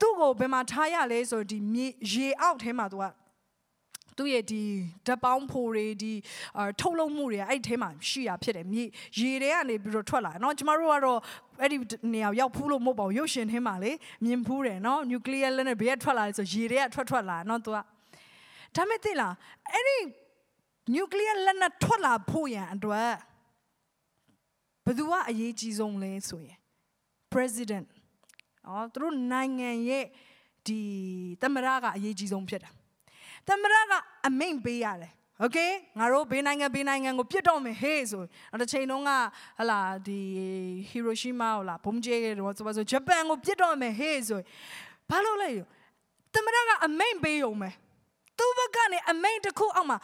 သူ့ကိုဘယ်မှာထားရလဲဆိုဒီမြေရေအောက်ထဲမှာသူကသူ့ရဲ့ဒီဓပေါင်းဖိုတွေဒီထုတ်လုပ်မှုတွေအဲ့ဒီထဲမှာရှိရဖြစ်တယ်မြေရေတွေကနေပြီးတော့ထွက်လာเนาะကျမတို့ကတော့အဲ့ဒီနေရာရောက်ဖူးလို့မဟုတ်ပါဘူးရုပ်ရှင်ထဲမှာလေမြင်ဖူးတယ်เนาะနျူကလ িয়ার လက်နဲ့ဘေးကထွက်လာတယ်ဆိုရေတွေကထွက်ထွက်လာเนาะသူကဒါမဲ့သိလားအဲ့ဒီ နျူကလ িয়ার လက်နဲ့ထွက်လာဖို့ရန်အတွက်ဘယ်သူကအရေးကြီးဆုံးလဲဆိုရင် president အော်သူတို့နိုင်ငံရဲ့ဒီသမရကအရေးကြီးဆုံးဖြစ်တယ်သမရကအမိန်ပေးရတယ်โอเคငါတို့ဘေးနိုင်ငံဘေးနိုင်ငံကိုပြစ်တော့မယ်ဟေးဆိုတော့တစ်ချိန်လုံးကဟလာဒီဟီရိုရှီမာဟလာဘုံကျဲတော့ဆိုပါဆိုဂျပန်ကိုပြစ်တော့မယ်ဟေးဆိုဘာလို့လဲသမရကအမိန်ပေးုံမယ်သူ့ဘက်ကနေအမိန်တစ်ခုအောက်မှာ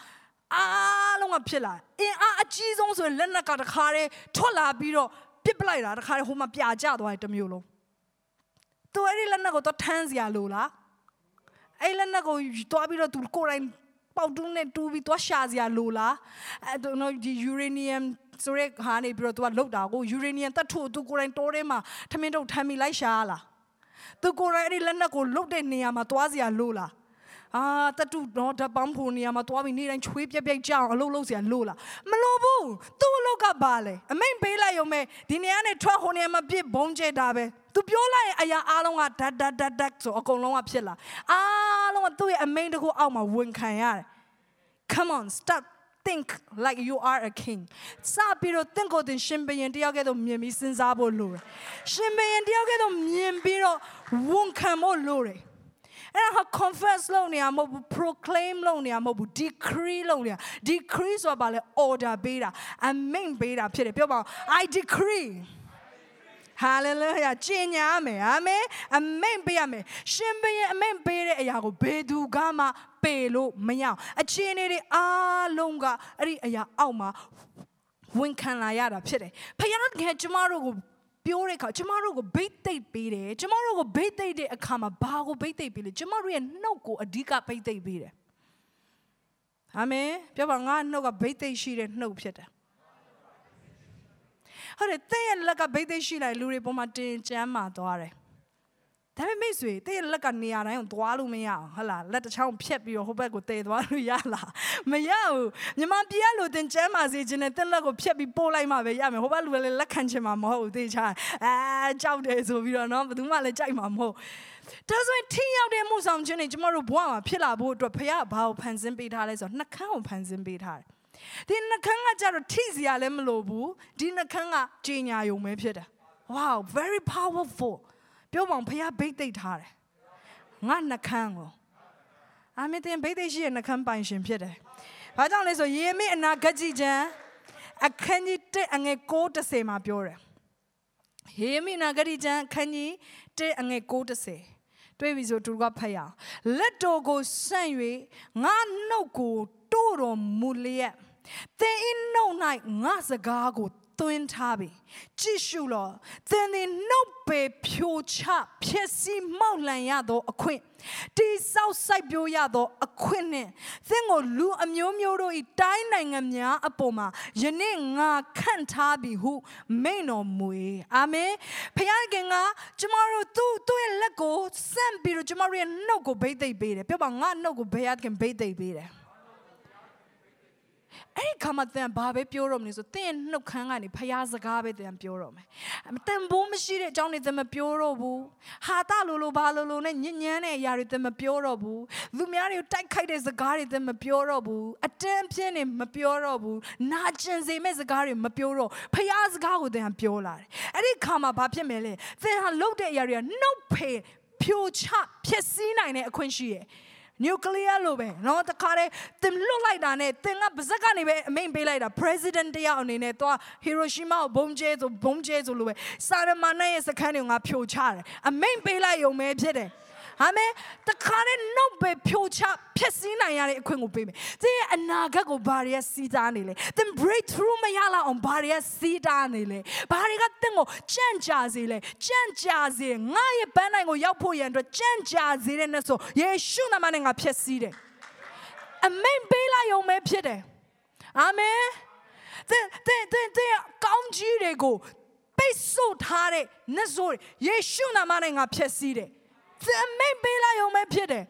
အားလုံးကဖြစ်လာအင်အားအကြီးဆုံးဆိုရင်လက်နက်ကတခါတည်းထွက်လာပြီးတော့ပစ်ပလိုက်တာတခါတည်းဟိုမှာပြာကျသွားတယ်တစ်မျိုးလုံးသူအဲ့ဒီလက်နက်ကိုတော့ထမ်းစရာလိုလားအဲ့လက်နက်ကိုတွားပြီးတော့သူကိုယ်တိုင်ပေါက်တူးနဲ့တူးပြီးသွားရှာစရာလိုလားအဲ့တော့ဒီ uranium ဆိုရဲဟာနေပြီးတော့သူကလုတ်တာကို uranium တတ်ထို့သူကိုယ်တိုင်တိုးထဲမှာထမင်းထုတ်ထမ်းပြီးလိုက်ရှာလားသူကိုယ်တိုင်အဲ့ဒီလက်နက်ကိုလုတ်တဲ့နေရာမှာသွားစရာလိုလား အာတတုနော်ဓာတ်ပေါင်းဖို့နေရာမှာသွားပြီးနေတိုင်းချွေးပြက်ပြက်ကြအောင်အလုပ်လုပ်စရာလို့လားမလိုဘူးသူ့အလုပ်ကဘာလဲအမိန်ပေးလိုက်ရုံပဲဒီနေရာနဲ့ထွက်ဟိုနေရာမှာပြစ်ဘုံကျဲတာပဲသူပြောလိုက်ရင်အရာအားလုံးကဒတ်ဒတ်ဒတ်ဒတ်ဆိုအကုန်လုံးကဖြစ်လာအားလုံးကသူ့ရဲ့အမိန်တကူအောက်မှာဝန်ခံရတယ် come on stop think like you are a king စပြီးတော့တင့်ကိုယ်တင်ရှင်ဘရင်တယောက်ကဲ့သို့မြင်ပြီးစဉ်းစားဖို့လိုတယ်ရှင်ဘရင်တယောက်ကဲ့သို့မြင်ပြီးတော့ဝန်ခံဖို့လိုတယ် အဲ့ဒါ confess လုပ်နေရမဟုတ်ဘူး proclaim လုပ်နေရမဟုတ်ဘူး decree လုပ်နေရ decree ဆိုတာဘာလဲ order ပေးတာ amen ပေးတာဖြစ်တယ်ပြောပါဦး I decree hallelujah ကျင်ညာမယ်အာမင်အမိန်ပေးရမယ်ရှင်ဘရင်အမိန်ပေးတဲ့အရာကိုဘယ်သူကမှပေလို့မရအောင်အခြေအနေတွေအားလုံးကအဲ့ဒီအရာအောက်မှာဝန်ခံလာရတာဖြစ်တယ်ဖခင်ကကျမတို့ကို ပြောတဲ့အခါကျမတို့ကိုဘိတ်သိပ်ပေးတယ်ကျမတို့ကိုဘိတ်သိပ်တဲ့အခါမှာဘာကိုဘိတ်သိပ်ပေးလဲကျမတို့ရဲ့နှုတ်ကိုအဓိကဘိတ်သိပ်ပေးတယ်အာမင်ပြောပါငါနှုတ်ကဘိတ်သိပ်ရှိတဲ့နှုတ်ဖြစ်တယ်ဟုတ်တယ်တဲ့ရဲ့လက်ကဘိတ်သိပ်ရှိလိုက်လူတွေပေါ်မှာတင်ကျမ်းမာသွားတယ် ဒါပေမဲ့မိတ်ဆွေတဲ့လက်ကနေရာတိုင်းကိုသွားလို့မရအောင်ဟုတ်လားလက်တစ်ချောင်းဖြတ်ပြီးတော့ဟိုဘက်ကိုတည်သွားလို့ရလားမရဘူးမြမပြရလို့တင်ကျမ်းမာစေခြင်းနဲ့တဲ့လက်ကိုဖြတ်ပြီးပို့လိုက်မှပဲရမယ်ဟိုဘက်လူလည်းလက်ခံချင်မှာမဟုတ်ဘူးသိချာအဲကြောက်တယ်ဆိုပြီးတော့နော်ဘယ်သူမှလည်းကြိုက်မှာမဟုတ်ဒါဆိုရင်ထိရောက်တဲ့မှုဆောင်ခြင်းတွေကျမတို့ဘဝမှာဖြစ်လာဖို့အတွက်ဖခင်ဘာကိုဖန်ဆင်းပေးထားလဲဆိုတော့နှကန်းကိုဖန်ဆင်းပေးထားတယ်ဒီနှကန်းကကြတော့ထိစရာလည်းမလိုဘူးဒီနှကန်းကကြီးညာယုံပဲဖြစ်တယ် wow very powerful ပြောပါအောင်ဖះဘိတ်သိက်ထားတယ်ငါနှခမ်းကိုအာမင်တင်ဘိတ်သိက်ရှိရဲ့နှခမ်းပိုင်ရှင်ဖြစ်တယ်ဘာကြောင့်လဲဆိုယေမိအနာဂတ်ကြီးချံအခန်းကြီး1အငယ်6:30မှာပြောတယ်ယေမိနာဂတ်ကြီးချံအခန်းကြီး1အငယ်6:30တွေ့ပြီဆိုသူကဖတ်ရအောင်လက်တော်ကိုဆန့်၍ငါနှုတ်ကိုတို့တော်မူလျက်သင်ဤနှုတ်၌ငါစကားကို သွင်းထားပြီကြည့်ရှုလောသင်သည်နှုတ်ပေဖြိုချဖြစ်စီမောက်လန်ရသောအခွင့်တိဆောက်စိုက်ပျိုးရသောအခွင့်နှင့်သင်ကိုလူအမျိုးမျိုးတို့၏တိုင်းနိုင်ငံများအပေါ်မှာယနေ့ငါခန့်ထားပြီဟုမိန်တော်မူ၏အာမင်ဖခင်ကကျမတို့သူ့သူ့ရဲ့လက်ကိုစန့်ပြီးတော့ကျမတို့ရဲ့နှုတ်ကိုဗိတ်သိပ်ပေးတယ်ပြောပါငါနှုတ်ကိုဘယ်ရခင်ဗိတ်သိပ်ပေးတယ် အဲ့ဒီခါမှသင်ဘာပဲပြောတော့မလဲဆိုသင်ရဲ့နှုတ်ခမ်းကနေဖျားစကားပဲသင်ပြောတော့မယ်အတန်ဘိုးမရှိတဲ့အကြောင်းတွေသင်မပြောတော့ဘူးဟာတလိုလိုဘာလိုလိုနဲ့ညဉ့်ညမ်းတဲ့အရာတွေသင်မပြောတော့ဘူးလူများတွေကိုတိုက်ခိုက်တဲ့စကားတွေသင်မပြောတော့ဘူးအတန်းပြင်းနေမပြောတော့ဘူးနာကျင်စေမဲ့စကားတွေမပြောတော့ဖျားစကားကိုသင်ပြောလာတယ်အဲ့ဒီခါမှဘာဖြစ်မယ်လဲသင်ဟာလုပ်တဲ့အရာတွေကနှုတ်ဖေဖြိုချဖြစ်စည်းနိုင်တဲ့အခွင့်ရှိရဲ့ နျူကလ িয়ার လိုပဲနော်တခါတည်းတင်လွတ်လိုက်တာနဲ့တင်ကပါဇက်ကနေပဲအမိန်ပေးလိုက်တာ president တယောက်အနေနဲ့သွားဟီရိုရှီမာကိုဘုံကျဲဆိုဘုံကျဲဆိုလိုပဲစာရမဏေရဲ့စခန်းတွေကိုငါဖြိုချတယ်အမိန်ပေးလိုက်ရုံပဲဖြစ်တယ် အာမင်တခါနဲ့နှုတ်ပဲဖြိုချဖျက်ဆီးနိုင်ရတဲ့အခွင့်ကိုပေးမယ်။သင်ရဲ့အနာဂတ်ကိုဘာတွေကစီးတားနေလဲ။သင် breakthrough မရလောက်အောင်ဘာတွေကစီးတားနေလဲ။ဘာတွေကသင်ကိုကြံ့ကြာစေလဲ။ကြံ့ကြာစေငါရဲ့ပန်းနိုင်ကိုရောက်ဖို့ရန်အတွက်ကြံ့ကြာစေတဲ့နဲ့ဆိုယေရှုနာမနဲ့ငါဖျက်ဆီးတယ်။အမိန်ပေးလိုက်ရုံပဲဖြစ်တယ်။အာမင်။သင်သင်သင်သင်ကောင်းကြီးတွေကိုပိတ်ဆို့ထားတဲ့နတ်ဆိုးယေရှုနာမနဲ့ငါဖျက်ဆီးတယ်။ သင်မိတ်ပေးလိုက်ရုံပဲဖြစ်တယ်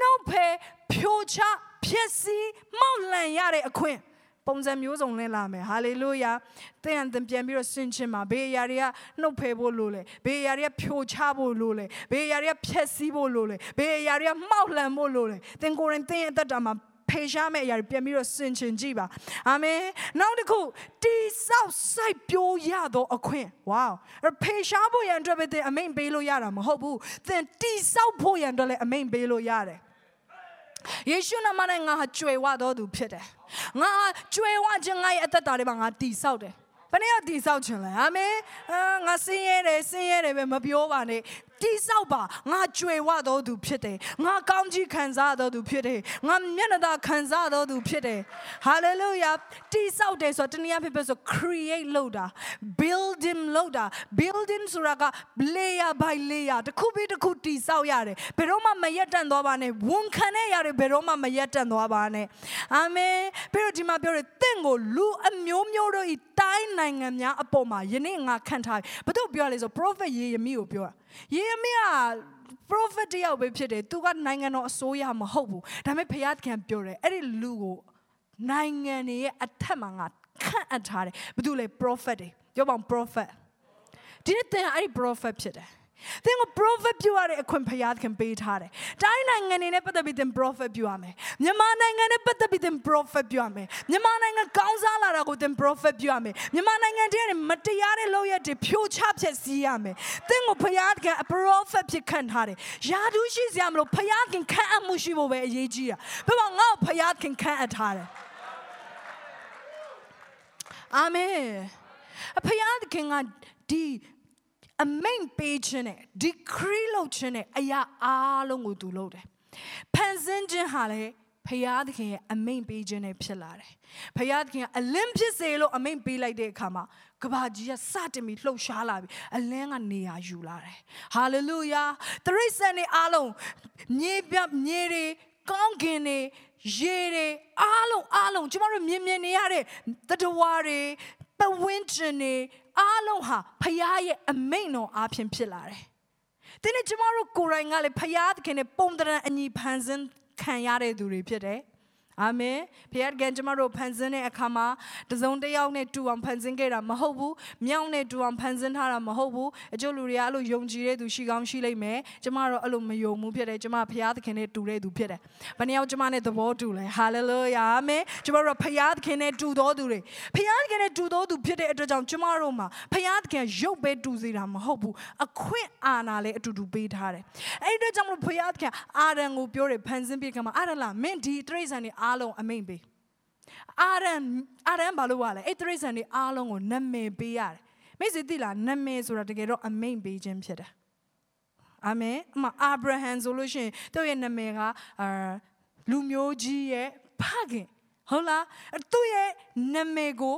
နှုတ်ဖယ်ဖြိုချဖြစ်စီမောက်လန်ရတဲ့အခွင့်ပုံစံမျိုးစုံလဲလာမယ်ဟာလေလုယာသင်အသင်ပြန်ပြီးတော့ဆင်ခြင်ပါဘေးအရာတွေကနှုတ်ဖယ်ဖို့လိုလေဘေးအရာတွေကဖြိုချဖို့လိုလေဘေးအရာတွေကဖျက်ဆီးဖို့လိုလေဘေးအရာတွေကမှောက်လန်ဖို့လိုလေသင်ကိုယ်ရင်သင်ရဲ့အသက်တာမှာ ဖေရှားမဲ့အရာတွေပြန်ပြီးတော့ဆင်ခြင်ကြည့်ပါအာမင်နောက်တစ်ခုတိဆောက်စိုက်ပျိုးရသောအခွင့်ဝေါဖေရှားဖို့ရန်အတွက်ပဲသင်အမိန်ပေးလို့ရတာမဟုတ်ဘူးသင်တိဆောက်ဖို့ရန်အတွက်လည်းအမိန်ပေးလို့ရတယ်ယေရှုနာမနဲ့ငါဟာကြွယ်ဝတော်သူဖြစ်တယ်ငါဟာကြွယ်ဝခြင်းငါရဲ့အသက်တာတွေမှာငါတိဆောက်တယ်ဘယ်နဲ့တိဆောက်ခြင်းလဲအာမင်ငါဆင်းရဲတယ်ဆင်းရဲတယ်ပဲမပြောပါနဲ့ တိဆောက်ပါငါကြွယ်ဝတော်သူဖြစ်တယ်ငါကောင်းကြီးခံစားတော်သူဖြစ်တယ်ငါမျက်နှာသာခံစားတော်သူဖြစ်တယ်ဟာလေလုယာတိဆောက်တယ်ဆိုတော့တနည်းအားဖြင့်ပြောဆို create လုပ်တာ building လုပ်တာ building ဆိုတာက layer by layer တစ်ခုပြီးတစ်ခုတိဆောက်ရတယ်ဘယ်တော့မှမရက်တန့်သွားပါနဲ့ဝန်ခံတဲ့ຢာတွေဘယ်တော့မှမရက်တန့်သွားပါနဲ့အာမင်ပြီးတော့ဒီမှာပြောတယ်တင့်ကိုလူအမျိုးမျိုးတို့ဤတိုင်းနိုင်ငံများအပေါ်မှာယနေ့ငါခံထားဘယ်သူပြောလဲဆို prophet ယေရမိကိုပြောတာ ယေရမိက prophet တယောက်ပဲဖြစ်တယ်သူကနိုင်ငံတော်အစိုးရမဟုတ်ဘူးဒါပေမဲ့ဘုရားသခင်ပြောတယ်အဲ့ဒီလူကိုနိုင်ငံတွေရဲ့အထက်မှာငါခန့်အပ်ထားတယ်ဘာလို့လဲ prophet တွေပြောပါဦး prophet ဒီနေ့သင်အဲ့ဒီ prophet ဖြစ်တယ် သင်က prophet ပြုရတဲ့အခွင့်ဖျားခင်ပေးထားတယ်။တိုင်းနိုင်ငံတွေနဲ့ပတ်သက်ပြီးသင် prophet ပြုရမယ်။မြန်မာနိုင်ငံနဲ့ပတ်သက်ပြီးသင် prophet ပြုရမယ်။မြန်မာနိုင်ငံကောင်းစားလာတာကိုသင် prophet ပြုရမယ်။မြန်မာနိုင်ငံတည်းနဲ့မတရားတဲ့လုပ်ရက်တွေဖြိုချဖျက်ဆီးရမယ်။သင်ကိုဖျားခင် prophet ဖြစ်ခံထားတယ်။ယာဒူးရှိစရာမလိုဖျားခင်ခံအပ်မှုရှိဖို့ပဲအရေးကြီးတာ။ဘယ်မှာငါ့ကိုဖျားခင်ခံအပ်ထားတယ်။အာမင်။အဖျားခင်ကဒီ အမိန်ပေးခြင်းနဲ့ decree လုပ်ခြင်းနဲ့အရာအားလုံးကိုသူလုပ်တယ်။ဖန်ဆင်းခြင်းဟာလည်းဖယားသခင်ရဲ့အမိန်ပေးခြင်းနဲ့ဖြစ်လာတယ်။ဖယားသခင်ကအလင်းဖြစ်စေလို့အမိန်ပေးလိုက်တဲ့အခါမှာကဘာကြီးကစတင်ပြီးလှုပ်ရှားလာပြီးအလင်းကနေရာယူလာတယ်။ဟာလေလုယာ။သရိစံတွေအားလုံးမြေပြမြေတွေကောင်းကင်တွေရေတွေအားလုံးအားလုံးကျမတို့မြင်မြင်နေရတဲ့တတဝါတွေပဝင်းကျင်တွေ အားလုံးဟာဖခင်ရဲ့အမိန့်တော်အားဖြင့်ဖြစ်လာတယ်။ဒီနေ့ကျမတို့ကိုယ်တိုင်ကလည်းဖခင်သခင်နဲ့ပုံတရံအညီဖန်ဆင်းခံရတဲ့သူတွေဖြစ်တယ်။ အာမင်ဖခင်ကကျမတို့ဖန်ဆင်းတဲ့အခါမှာတစုံတစ်ယောက်နဲ့တူအောင်ဖန်ဆင်းခဲ့တာမဟုတ်ဘူးမြောက်နဲ့တူအောင်ဖန်ဆင်းထားတာမဟုတ်ဘူးအကျိုးလူတွေကအဲ့လိုယုံကြည်တဲ့သူရှိကောင်းရှိလိမ့်မယ်ကျမတို့အဲ့လိုမယုံဘူးဖြစ်တယ်ကျမဖခင်သခင်နဲ့တူတဲ့သူဖြစ်တယ်ဘယ်နှယောက်ကျမနဲ့သဘောတူလဲဟာလေလုယာအာမင်ကျမတို့ဖခင်သခင်နဲ့တူတော်သူတွေဖခင်သခင်နဲ့တူတော်သူဖြစ်တဲ့အတွက်ကြောင့်ကျမတို့မှာဖခင်သခင်ရုပ်ပဲတူစေတာမဟုတ်ဘူးအခွင့်အာဏာလည်းအတူတူပေးထားတယ်အဲ့ဒီအတွက်ကြောင့်မလို့ဖခင်သခင်အာရန်ကိုပြောတယ်ဖန်ဆင်းပြီးခါမှာအာရန်လားမင်းဒီတရိษံတွေအားလုံးအမိန်ပေးအာရန်အာရန်ဘာလို့ ਆ လဲအဲ့တရိษံတွေအားလုံးကိုနာမည်ပေးရတယ်မိတ်ဆွေသိလားနာမည်ဆိုတာတကယ်တော့အမိန်ပေးခြင်းဖြစ်တယ်အာမင်အမအာဗြဟံဆိုလို့ရှိရင်သူ့ရဲ့နာမည်ကအာလူမျိုးကြီးရဲ့ဖခင်ဟုတ်လားသူ့ရဲ့နာမည်ကို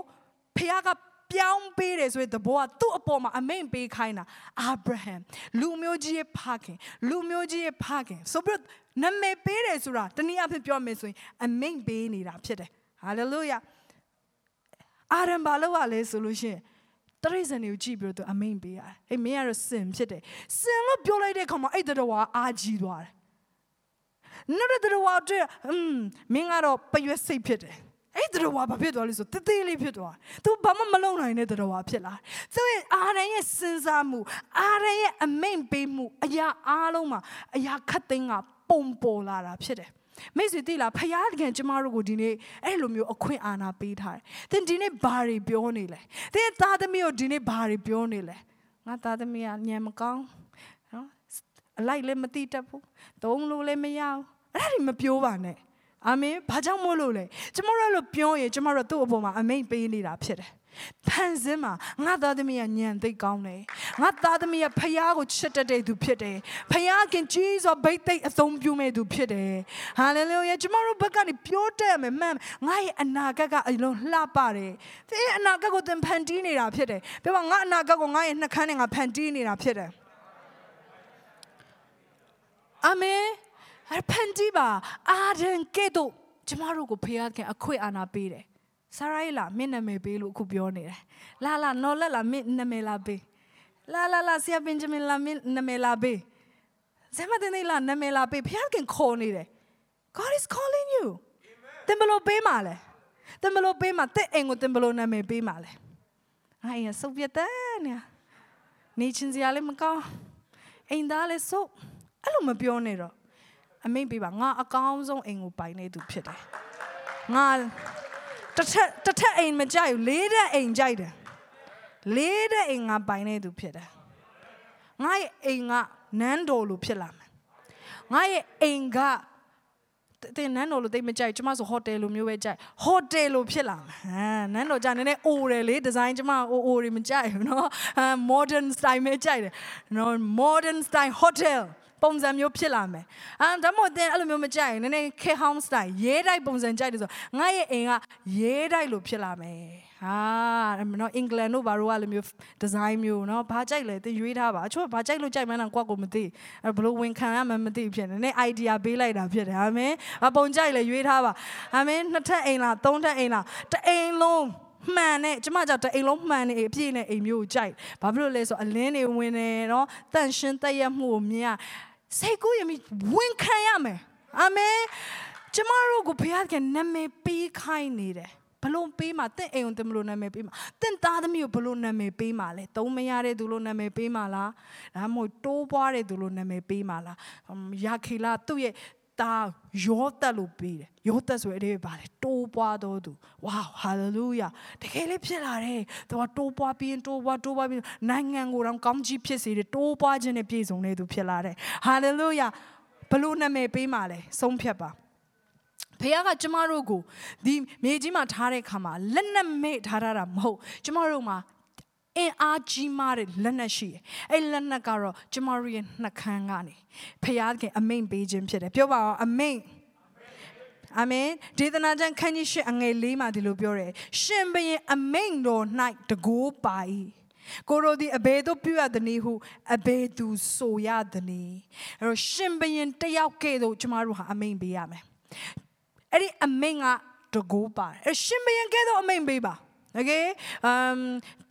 ဖခင်က ပြောင်းပေးတယ်ဆိုရင်တဘောကသူ့အပေါ်မှာအမိန်ပေးခိုင်းတာအာဗြဟံလူမျိုးကြီးရဲ့ဖခင်လူမျိုးကြီးရဲ့ဖခင်ဆိုပြီးနာမည်ပေးတယ်ဆိုတာတနည်းအားဖြင့်ပြောမယ်ဆိုရင်အမိန်ပေးနေတာဖြစ်တယ်ဟာလေလုယာအာရန်ဘာလို့ ਆ လဲဆိုလို့ရှိရင်တရိစံတွေကိုကြည့်ပြီးတော့သူအမိန်ပေးရတယ်။အေးမင်းကတော့စင်ဖြစ်တယ်။စင်လို့ပြောလိုက်တဲ့ခါမှာအဲ့တတော်ကအာကြီးသွားတယ်။နောက်တဲ့တတော်ကတွေ့အင်းမင်းကတော့ပရွက်စိတ်ဖြစ်တယ်။ အဲ့တတော်ကဘာဖြစ်သွားလဲဆိုတသေးလေးဖြစ်သွား။ तू ဘာမှမလုပ်နိုင်တဲ့တတော်ကဖြစ်လာ။သူရဲ့အာရန်ရဲ့စဉ်းစားမှုအာရန်ရဲ့အမိန်ပေးမှုအရာအားလုံးမှာအရာခတ်သိမ်းကပုံပေါ်လာတာဖြစ်တယ်။မိတ်ဆွေသိလားဖယားတကယ်ကျမတို့ကိုဒီနေ့အဲ့လိုမျိုးအခွင့်အာဏာပေးထားတယ်။သင်ဒီနေ့ဘာတွေပြောနေလဲ။သင်သားသမီးကိုဒီနေ့ဘာတွေပြောနေလဲ။ငါသားသမီးကညံမကောင်းနော်အလိုက်လည်းမတိတတ်ဘူး။သုံးလို့လည်းမရဘူး။အဲ့ဒါတွေမပြောပါနဲ့။ အာမင်။ဘာကြောင့်မို့လို့လဲ။ကျမတို့လို့ပြောရင်ကျမတို့သူ့အပေါ်မှာအမိန်ပေးနေတာဖြစ်တယ်။ဖန်ဆင်းမှာငါသားသမီးကညံသိကောင်းတယ်ငါသားသမီးကဖယားကိုချစ်တတ်တဲ့သူဖြစ်တယ်ဖယားခင်ကြီးစွာဗိတ်သိက်အသုံးပြုမဲ့သူဖြစ်တယ်ဟာလေလုယာကျမတို့ဘက်ကနေပြောတတ်မယ်မှန်ငါရဲ့အနာဂတ်ကအလုံးလှပတယ်သင်ရဲ့အနာဂတ်ကိုသင်ဖန်တီးနေတာဖြစ်တယ်ပြောပါငါအနာဂတ်ကိုငါရဲ့နှခမ်းနဲ့ငါဖန်တီးနေတာဖြစ်တယ်အာမင် အဖန်တီးပါအာဒန်ကဲ့သို့ကျမတို့ကိုဖယားခင်အခွင့်အာဏာပေးတယ်ဆာရိုင်းလာမင်းနာမည်ပေးလို့အခုပြောနေတယ်လာလာနော်လက်လာမင်းနာမည်လာပေးလာလာလာဆရာဘင်ဂျမင်လာမင်းနာမည်လာပေးဇမတဲ့နေလာနာမည်လာပေးဖျားခင်ခေါ်နေတယ် God is calling you တင်ဘလို့ပေးမှာလဲတင်ဘလို့ပေးမှာတဲ့အိမ်ကိုတင်ဘလို့နာမည်ပေးမှာလဲအိုင်ရဆုပ်ပြတဲ့နေနေချင်းစရာလည်းမကောင်းအိမ်သားလည်းဆုပ်အဲ့လိုမပြောနဲ့တော့ အမိန့်ပေးပါငါအကောင်းဆုံးအိမ်ကိုပိုင်နေသူဖြစ်တယ်ငါတစ်ထက်တစ်ထက်အိမ်မကြိုက်ဘူးလေးတဲ့အိမ်ကြိုက်တယ်လေးတဲ့အိမ်ငါပိုင်နေသူဖြစ်တယ်ငါရဲ့အိမ်ကနန်းတော်လိုဖြစ်လာမယ်ငါရဲ့အိမ်ကတင်နန်းတော်လိုတိတ်မကြိုက်ကျမဆိုဟိုတယ်လိုမျိုးပဲကြိုက်ဟိုတယ်လိုဖြစ်လာမယ်ဟမ်နန်းတော်ကြနည်းနည်းအိုတယ်လေဒီဇိုင်းကျမအိုအိုတွေမကြိုက်ဘူးနော် modern style ပဲကြိုက်တယ်နော် modern style hotel ပုံစံမျိုးဖြစ်လာမယ်။အဲဒါမှမဟုတ်အဲ့လိုမျိုးမကြိုက်ရင်နည်းနည်း K home style ရေးတိုက်ပုံစံကြိုက်တယ်ဆိုငါရဲ့အိမ်ကရေးတိုက်လို့ဖြစ်လာမယ်။ဟာနော်အင်္ဂလန်တို့ဘာလို့ကလိုမျိုး design မျိုးနော်ဘာကြိုက်လဲသင်ရွေးထားပါအချို့ဘာကြိုက်လို့ကြိုက်မှန်းတော့ကိုယ့်ကိုမသိအဲဘလို့ဝင်ခံရမှမသိဖြစ်နေနည်း idea ပေးလိုက်တာဖြစ်တယ်အာမင်။ဘာပုံကြိုက်လဲရွေးထားပါအာမင်နှစ်ထပ်အိမ်လားသုံးထပ်အိမ်လားတအိမ်လုံးမှန်နဲ့ကျမကြောင့်တအိမ်လုံးမှန်နေအပြည့်နဲ့အိမ်မျိုးကိုကြိုက်ဘာဖြစ်လို့လဲဆိုအလင်းတွေဝင်နေနော်တန့်ရှင်းတည့်ရမှုကိုမြင်ရ စိတ်ကူးရမိဝန်ခံရမယ်အာမင်ကျမတို့ကိုဘုရားကနာမည်ပေးခိုင်းနေတယ်ဘလို့ပေးမှာတင့်အိမ်ကိုတင်ဘလို့နာမည်ပေးမှာတင့်သားသမီးကိုဘလို့နာမည်ပေးမှာလဲသုံးမရတဲ့သူလို့နာမည်ပေးမှာလားဒါမှမဟုတ်တိုးပွားတဲ့သူလို့နာမည်ပေးမှာလားယာခေလာသူ့ရဲ့ တာယောသက်လို့ပေးတယ်ယောသက်ဆိုတဲ့အဓိပ္ပာယ်ပါတယ်တိုးပွားတော်သူဝါဟာလေလုယာတကယ်လေးဖြစ်လာတယ်သူကတိုးပွားပြီးတိုးပွားတိုးပွားပြီးနိုင်ငံကိုတော့ကောင်းကြီးဖြစ်စေတယ်တိုးပွားခြင်းနဲ့ပြည့်စုံတဲ့သူဖြစ်လာတယ်ဟာလေလုယာဘလို့နာမည်ပေးမှာလဲဆုံးဖြတ်ပါဖခင်ကကျမတို့ကိုဒီမြေကြီးမှာထားတဲ့ခါမှာလက်နဲ့မေ့ထားတာမဟုတ်ကျမတို့မှာ အင်အားကြီးမားတဲ့လက်နက်ရှိတယ်။အဲ့လက်နက်ကတော့ကျမတို့ရဲ့နှကန်းကနေဖခင်အမိန်ပေးခြင်းဖြစ်တယ်။ပြောပါအောင်အမိန်အာမင်ဒေသနာကျမ်းခန်းကြီးရှစ်အငယ်လေးမှာဒီလိုပြောတယ်ရှင်ဘရင်အမိန်တော်၌တကိုးပါ၏ကိုရိုဒီအဘေတို့ပြုရသည်ဟုအဘေသူဆိုရသည်အဲ့တော့ရှင်ဘရင်တယောက်ကဲ့သို့ကျမတို့ဟာအမိန်ပေးရမယ်အဲ့ဒီအမိန်ကတကိုးပါတယ်အဲ့ရှင်ဘရင်ကဲ့သို့အမိန်ပေးပါ โอเคအမ်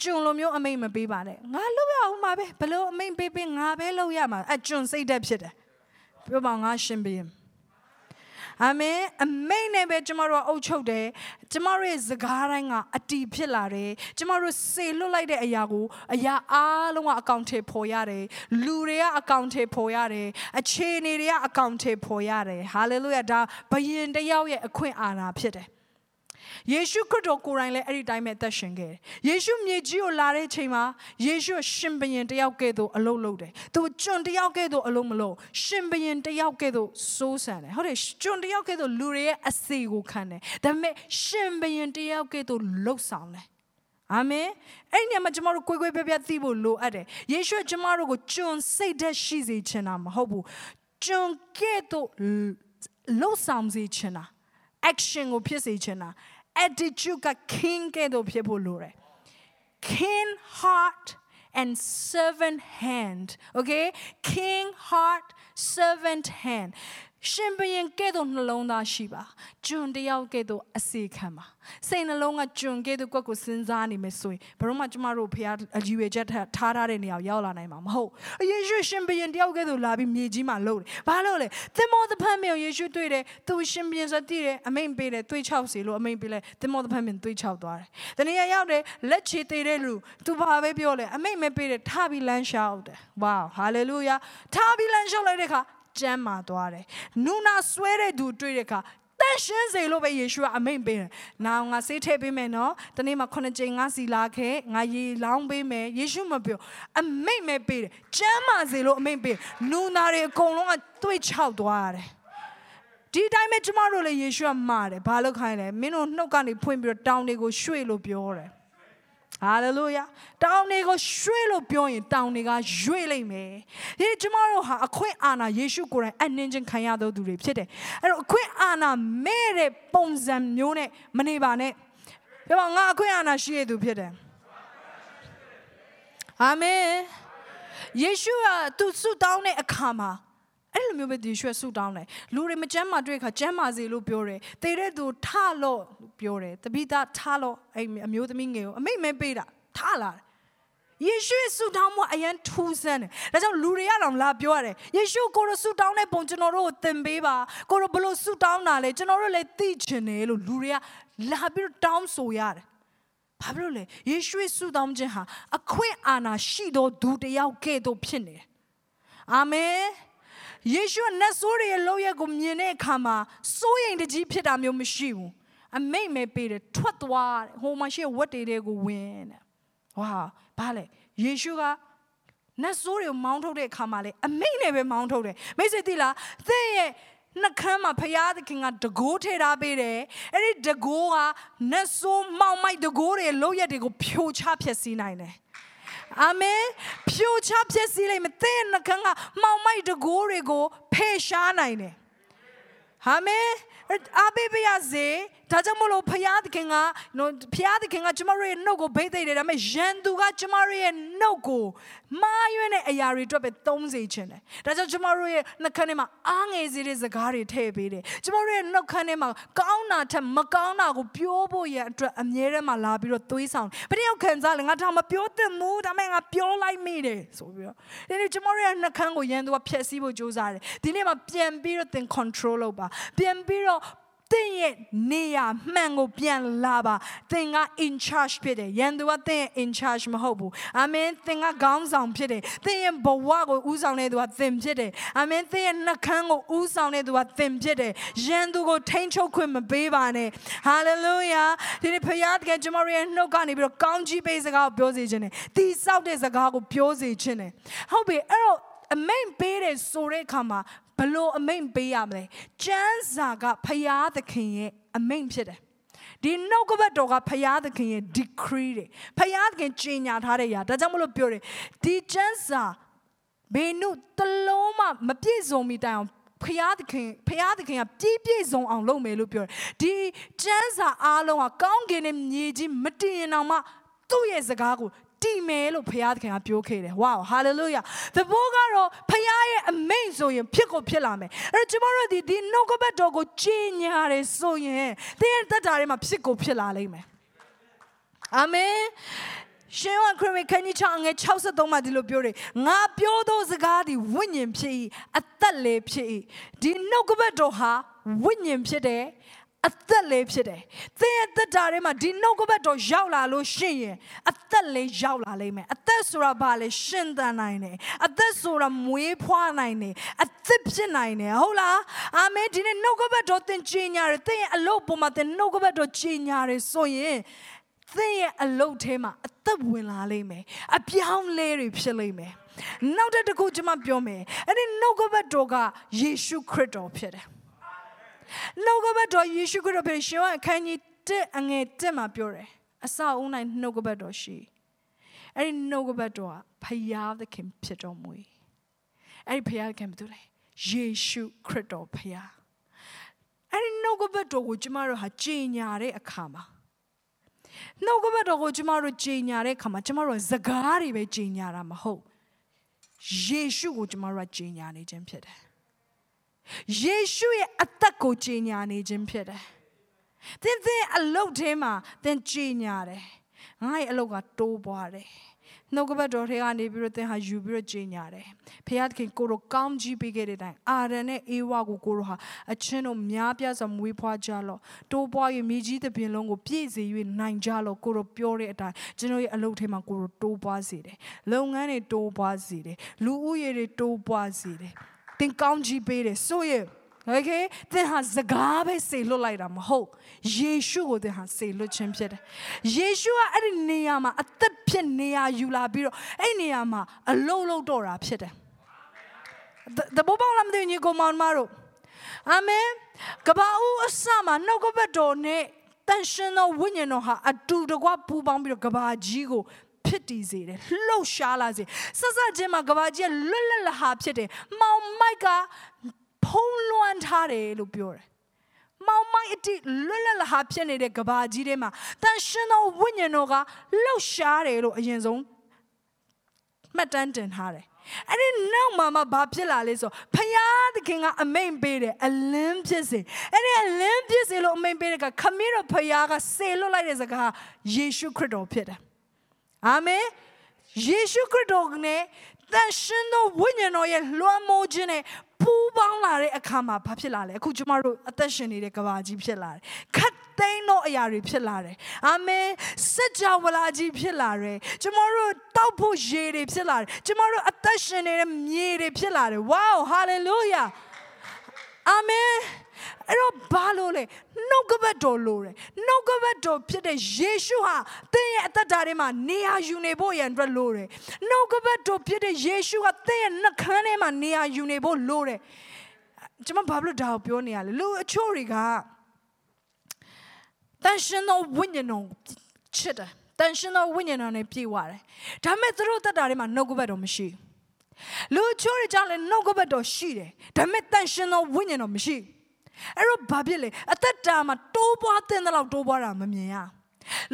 ကျွန်လိုမျိုးအမိန်မပေးပါနဲ့ငါလုပ်ရအောင်ပါပဲဘလို့အမိန်ပေးပေးငါပဲလုပ်ရမှာအကျွန်စိတ်သက်ဖြစ်တယ်ပြောပါငါရှင်ဘရင်အာမင်အမိန်နဲ့ပဲကျမတို့အုပ်ချုပ်တယ်ကျမတို့ရဲ့စကားတိုင်းကအတီဖြစ်လာတယ်ကျမတို့စေလွတ်လိုက်တဲ့အရာကိုအရာအားလုံးကအကောင့်ထဲပေါ်ရတယ်လူတွေကအကောင့်ထဲပေါ်ရတယ်အခြေအနေတွေကအကောင့်ထဲပေါ်ရတယ်ဟာလေလုယာဒါဘယင်တယောက်ရဲ့အခွင့်အာဏာဖြစ်တယ် ယေရှုခရစ်တော်ကိုယ်တိုင်လည်းအဲ့ဒီတိုင်းပဲအသက်ရှင်ခဲ့တယ်။ယေရှုမြေကြီးကိုလာတဲ့ချိန်မှာယေရှုရှင်ဘရင်တယောက်ကဲ့သို့အလုပ်လုပ်တယ်။သူကျွန်တယောက်ကဲ့သို့အလုပ်မလုပ်ရှင်ဘရင်တယောက်ကဲ့သို့စိုးစံတယ်။ဟုတ်တယ်ကျွန်တယောက်ကဲ့သို့လူတွေရဲ့အစီကိုခံတယ်။ဒါပေမဲ့ရှင်ဘရင်တယောက်ကဲ့သို့လှုပ်ဆောင်တယ်။အာမင်အဲ့ဒီမှာကျမတို့ကိုယ်ကိုယ်ပြပြသိဖို့လိုအပ်တယ်ယေရှုကျမတို့ကိုကျွန်စိတ်သက်ရှိစေချင်တာမဟုတ်ဘူးကျွန်ကဲ့သို့လှုပ်ဆောင်စေချင်တာ action ကိုဖြစ်စေချင်တာ attitude က king ကဲ့သို့ဖြစ်ဖို့လိုတယ် king heart and servant hand okay king heart servant hand ရှင်ဘရင်ကဲ့သို့နှလုံးသားရှိပါကျွန်တယောက်ကဲ့သို့အစေခံပါစိတ်နှလုံးကကျွန်ကဲ့သို့ကွက်ကိုစဉ်းစားနေမယ်ဆိုရင်ဘယ်တော့မှကျမတို့ဖခင်အကြီးဝေချက်ထားထားတဲ့နေရာရောက်လာနိုင်မှာမဟုတ်ယေရှုရှင်ဘရင်တယောက်ကဲ့သို့လာပြီးမြေကြီးမှာလှုပ်တယ်ဘာလို့လဲသင်္ဘောသဖန်မြေယေရှုတွေ့တယ်သူရှင်ဘရင်ဆိုတည်တယ်အမိန်ပေးတယ်တွေးချောက်စီလို့အမိန်ပေးလဲသင်္ဘောသဖန်မြေတွေးချောက်သွားတယ်တနည်းရောက်တယ်လက်ချေသေးတဲ့လူသူဘာပဲပြောလဲအမိန်မပေးတယ်ထပြီးလမ်းလျှောက်တယ်ဝါဟာလေလုယာထပြီးလမ်းလျှောက်လိုက်တဲ့အခါ ကျမ်းမာသွားတယ်။နူနာဆွဲတဲ့သူတွေ့တဲ့အခါတန်ရှင်းစေလို့ပဲယေရှုကအမိန့်ပေးတယ်။နာငါဆေးထည့်ပေးမယ်နော်။တနေ့မှာခုနှစ်ကြိမ်ငါစီလာခဲ့ငါရေလောင်းပေးမယ်။ယေရှုမပြောအမိန့်ပဲပေးတယ်။ကျမ်းမာစေလို့အမိန့်ပေး။နူနာတွေအကုန်လုံးကတွေးချောက်သွားရတယ်။ဒီတိုင်းပဲကျမတို့လည်းယေရှုကမှားတယ်။ဘာလို့ခိုင်းလဲ။မင်းတို့နှုတ်ကနေဖွင့်ပြီးတော့တောင်းတွေကိုရွှေ့လို့ပြောတယ်။ ဟာလေလုယာတောင်တွေကိုရွှေ့လို့ပြောရင်တောင်တွေကရွေ့လိမ့်မယ်ဒီကျမတို့ဟာအခွင့်အာဏာယေရှုကိုယ်တိုင်အနှင်းချင်းခံရသောသူတွေဖြစ်တယ်အဲ့တော့အခွင့်အာဏာမဲ့တဲ့ပုံစံမျိုးနဲ့မနေပါနဲ့ပြောပါငါအခွင့်အာဏာရှိရသူဖြစ်တယ်အာမင်ယေရှုကသူဆုတောင်းတဲ့အခါမှာ အဲ့လိုမျိုးပဲယေရှုဆူတောင်းတယ်လူတွေမကျမ်းမာတွေ့ခါကျမ်းမာစေလို့ပြောတယ်တေတဲ့သူထလို့ပြောတယ်တပိသားထလို့အဲ့အမျိုးသမီးငယ်ကိုအမိတ်မဲပေးတာထလာတယ်ယေရှုဆူတောင်းမှုအရန်ထူးဆန်းတယ်ဒါကြောင့်လူတွေကတော့လာပြောရတယ်ယေရှုကိုရဆူတောင်းတဲ့ပုံကျွန်တော်တို့ကိုသင်ပေးပါကိုရဘလို့ဆူတောင်းတာလဲကျွန်တော်တို့လည်းသိချင်တယ်လို့လူတွေကလာပြီးတောင်းဆိုရတယ်ဘာဖြစ်လို့လဲယေရှုရဲ့ဆုတောင်းခြင်းဟာအခွင့်အာဏာရှိသောသူတစ်ယောက်ကဲ့သို့ဖြစ်နေတယ်အာမင် ယေရှုနတ်ဆိုးတွေရဲ့လောက်ရက်ကိုမြင်တဲ့အခါမှာစိုးရိမ်တကြီးဖြစ်တာမျိုးမရှိဘူးအမိတ်မဲ့ပေးတယ်ထွက်သွားတယ်ဟိုမှာရှိဝတ်တွေတွေကိုဝင်တယ်ဝါဘာလဲယေရှုကနတ်ဆိုးတွေကိုမောင်းထုတ်တဲ့အခါမှာလေအမိတ်နဲ့ပဲမောင်းထုတ်တယ်မိတ်ဆွေသိလားသင်ရဲ့နှခမ်းမှာဖရာသခင်ကတကိုးထဲထားပေးတယ်အဲ့ဒီတကိုးကနတ်ဆိုးမောင်မိုက်တကိုးတွေလောက်ရက်တွေကိုဖြိုချဖျက်ဆီးနိုင်တယ် အာမင်ဖြိုချဖြစ်စီလိမ့်မယ်သင်နှကန်းကမှောင်မိုက်တကိုးတွေကိုဖယ်ရှားနိုင်တယ် အာမင်အဘေဘရစေဒါကြောင့်မလို့ဖယားသခင်ကနော်ဖယားသခင်ကကျမတို့ရဲ့နှုတ်ကိုဘိတ်သိတယ်ဒါပေမဲ့ယန်သူကကျမတို့ရဲ့နှုတ်ကိုမာရွံ့တဲ့အရာတွေအတွက်ပဲသုံးစေခြင်းတယ်ဒါကြောင့်ကျမတို့ရဲ့နှုတ်ခမ်းထဲမှာအားငယ်စေတဲ့စကားတွေထည့်ပေးတယ်ကျမတို့ရဲ့နှုတ်ခမ်းထဲမှာကောင်းတာထက်မကောင်းတာကိုပြောဖို့ရန်အတွက်အမြဲတမ်းမှလာပြီးတော့သွေးဆောင်ဘယ်တယောက်ခံစားလဲငါဒါမပြောသင့်ဘူးဒါပေမဲ့ငါပြောလိုက်မိတယ်ဆိုပြီးတော့ဒီနေ့ကျမတို့ရဲ့နှုတ်ခမ်းကိုယန်သူကဖျက်ဆီးဖို့ကြိုးစားတယ်ဒီနေ့မှာပြန်ပြီးတော့သင် control လုပ်ပါပြန်ပြီးတော့သင်ရဲ့နေရာမှန်ကိုပြန်လာပါသင်က in charge ဖြစ်တယ်ရန်သူကသင်ရဲ့ in charge မဟုတ်ဘူးအာမင်သင်ကခေါင်းဆောင်ဖြစ်တယ်သင်ရဲ့ဘဝကိုဦးဆောင်တဲ့သူကသင်ဖြစ်တယ်အာမင်သင်ရဲ့နှကန်းကိုဦးဆောင်တဲ့သူကသင်ဖြစ်တယ်ရန်သူကိုထိန်းချုပ်ခွင့်မပေးပါနဲ့ hallelujah ဒီနေ့ဖခင်တကယ်ကျွန်တော်ရဲ့နှုတ်ကနေပြီးတော့ကောင်းကြီးပေးစကားကိုပြောစေခြင်းနဲ့တီဆောက်တဲ့စကားကိုပြောစေခြင်းနဲ့ဟုတ်ပြီအဲ့တော့အမိန်ပေးတယ်ဆိုတဲ့အခါမှာ ဘလို့အမိန်ပေးရမလဲကျမ်းစာကဖယားသခင်ရဲ့အမိန်ဖြစ်တယ်ဒီနှုတ်ကပတ်တော်ကဖယားသခင်ရဲ့ decree တွေဖယားသခင်ကြီးညာထားတဲ့ຢာဒါကြောင့်မလို့ပြောတယ်ဒီကျမ်းစာဘေနုတလုံးမှမပြည့်စုံမီတိုင်အောင်ဖျားသခင်ဖျားသခင်ကပြည့်ပြည့်စုံအောင်လုပ်မယ်လို့ပြောတယ်ဒီကျမ်းစာအားလုံးကကောင်းကင်နဲ့မြေကြီးမတည်ရင်အောင်မှသူ့ရဲ့စကားကို တည်မယ်လို့ဘုရားသခင်ကပြောခဲ့တယ်။ Wow hallelujah ။သဘောကတော့ဘုရားရဲ့အမိန့်ဆိုရင်ဖြစ်ကိုဖြစ်လာမယ်။အဲ့တော့ကျွန်တော်တို့ဒီဒီနှုတ်ကပတ်တော်ကိုကြီးညာတယ်ဆိုရင်သင်ရဲ့တက်တာတွေမှာဖြစ်ကိုဖြစ်လာလိမ့်မယ်။အာမင်။ရှင်ဝခရစ်ခန်းကြီးချောင်းငယ်63မှာဒီလိုပြောတယ်ငါပြောသောစကားဒီဝိညာဉ်ဖြစ်၏အသက်လည်းဖြစ်၏ဒီနှုတ်ကပတ်တော်ဟာဝိညာဉ်ဖြစ်တယ် အသက်လေးဖြစ်တယ်။သင်ရဲ့သက်တာထဲမှာဒီနှုတ်ကပတ်တော်ရောက်လာလို့ရှိရင်အသက်လေးရောက်လာလိမ့်မယ်။အသက်ဆိုတာဘာလဲရှင်သန်နိုင်တယ်။အသက်ဆိုတာမွေးဖွားနိုင်တယ်။အသက်ဖြစ်နိုင်တယ်ဟုတ်လား။အာမင်ဒီနေ့နှုတ်ကပတ်တော်သင်ကြီးညာတယ်။သင်ရဲ့အလုပ်ပေါ်မှာသင်နှုတ်ကပတ်တော်ကြီးညာတယ်ဆိုရင်သင်ရဲ့အလုပ်ထဲမှာအသက်ဝင်လာလိမ့်မယ်။အပြောင်းလဲတွေဖြစ်လိမ့်မယ်။နောက်တစ်ခုကျွန်မပြောမယ်။အဲ့ဒီနှုတ်ကပတ်တော်ကယေရှုခရစ်တော်ဖြစ်တယ်။ နှုတ်ကပတ်တော်ယေရှုခရစ်တော်ဖြစ်ရှင်အခန်းကြီး1အငယ်1မှာပြောတယ်အစအုံးနိုင်နှုတ်ကပတ်တော်ရှိအဲ့ဒီနှုတ်ကပတ်တော်ကဖယားသခင်ဖြစ်တော်မူ၏အဲ့ဒီဖယားသခင်ဘာလို့လဲယေရှုခရစ်တော်ဖယားအဲ့ဒီနှုတ်ကပတ်တော်ကိုကျမတို့ဟာကြင်ညာတဲ့အခါမှာနှုတ်ကပတ်တော်ကိုကျမတို့ကြည်ညာတဲ့အခါမှာကျမတို့စကားတွေပဲကြည်ညာတာမဟုတ်ယေရှုကိုကျမတို့ကကြည်ညာနေခြင်းဖြစ်တယ် ယေရှုရဲ့အသက်ကိုကြည်ညာနေခြင်းဖြစ်တယ်သင်သင်အလုတ်ထဲမှာသင်ကြည်ညာတယ်ငါ့ရဲ့အလုတ်ကတိုးပွားတယ်နှုတ်ကပတ်တော်ထဲကနေပြီးတော့သင်ဟာယူပြီးတော့ကြည်ညာတယ်ဖခင်သခင်ကိုရောကောင်းကြီးပေးခဲ့တဲ့အတိုင်းအာရန်နဲ့အေဝါကိုကိုရောဟာအချင်းတို့များပြားစွာမွေးဖွားကြလော့တိုးပွား၍မြေကြီးတစ်ပြင်လုံးကိုပြည့်စေ၍နိုင်ကြလော့ကိုရောပြောတဲ့အတိုင်းကျွန်တော်ရဲ့အလုပ်ထဲမှာကိုရောတိုးပွားစေတယ်လုပ်ငန်းတွေတိုးပွားစေတယ်လူဦးရေတွေတိုးပွားစေတယ် သင်ကောင်းကြီးပေးတယ်ဆိုရင် Okay သင်ဟာစကားပဲစေလွတ်လိုက်တာမဟုတ်ယေရှုကိုသင်ဟာစေလွတ်ခြင်းဖြစ်တယ်ယေရှုကအဲ့ဒီနေရာမှာအသက်ဖြစ်နေရာယူလာပြီးတော့အဲ့နေရာမှာအလုံးလုံးတော့တာဖြစ်တယ်တဘောပေါင်းလာမသိညီကောင်မတို့အာမင်ကဘာဦးအစမှာနှုတ်ကပတ်တော်နဲ့တန်ရှင်သောဝိညာဉ်တော်ဟာအတူတကွပူပေါင်းပြီးတော့ကဘာကြီးကို ဖြစ်တည်စေတယ်လှုပ်ရှားလာစေဆက်ဆက်ချင်းမှာကဘာကြီးလွတ်လပ်လဟာဖြစ်တယ်မောင်မိုက်ကဖုံးလွှမ်းထားတယ်လို့ပြောတယ်။မောင်မိုက်အတိလွတ်လပ်လဟာဖြစ်နေတဲ့ကဘာကြီးထဲမှာတန်ရှင်သောဝိညာဉ်တော်ကလှုပ်ရှားတယ်လို့အရင်ဆုံးမှတ်တမ်းတင်ထားတယ်။အဲ့ဒီနောက်မှာမှဘာဖြစ်လာလဲဆိုဖယားသခင်ကအမိန်ပေးတယ်အလင်းဖြစ်စေအဲ့ဒီအလင်းဖြစ်စေလို့အမိန်ပေးတဲ့ကခမင်းတော်ဖယားကစေလွတ်လိုက်တဲ့စကားယေရှုခရစ်တော်ဖြစ်တယ်။ အာမင်ယေရှုခရစ်တော်နဲ့တန်ရှင်သောဝိညာဉ်တော်ရဲ့လွှမ်းမိုးခြင်းနဲ့ပူးပေါင်းလာတဲ့အခါမှာဘာဖြစ်လာလဲအခုကျမတို့အသက်ရှင်နေတဲ့ကဘာကြီးဖြစ်လာတယ်ခတ်သိမ်းသောအရာတွေဖြစ်လာတယ်အာမင်စัจ java လာကြီးဖြစ်လာတယ်ကျမတို့တောက်ဖို့ရေတွေဖြစ်လာတယ်ကျမတို့အသက်ရှင်နေတဲ့မြေတွေဖြစ်လာတယ် wow hallelujah အာမင် အဲ့တော့ဘာလို့လဲနှုတ်ကပတ်တော်လို့တယ်နှုတ်ကပတ်တော်ဖြစ်တဲ့ယေရှုဟာသင်ရဲ့အသက်တာထဲမှာနေရာယူနေဖို့ရန်အတွက်လို့တယ်နှုတ်ကပတ်တော်ဖြစ်တဲ့ယေရှုဟာသင်ရဲ့နှခမ်းထဲမှာနေရာယူနေဖို့လို့တယ်ကျွန်မဘာလို့ဒါကိုပြောနေရလဲလူအချို့တွေကတန်ရှင်သောဝိညာဉ်တော်ချစ်တယ်တန်ရှင်သောဝိညာဉ်တော်နဲ့ပြည့်ဝတယ်ဒါပေမဲ့သူတို့တက်တာတွေမှာနှုတ်ကပတ်တော်မရှိလူချိုးတွေကြောင့်လည်းနှုတ်ကပတ်တော်ရှိတယ်ဒါပေမဲ့တန်ရှင်သောဝိညာဉ်တော်မရှိဘူး အဲ့တော့ဘာဖြစ်လဲအသက်တာမှာတိုးပွားတဲ့လောက်တိုးပွားတာမမြင်ရ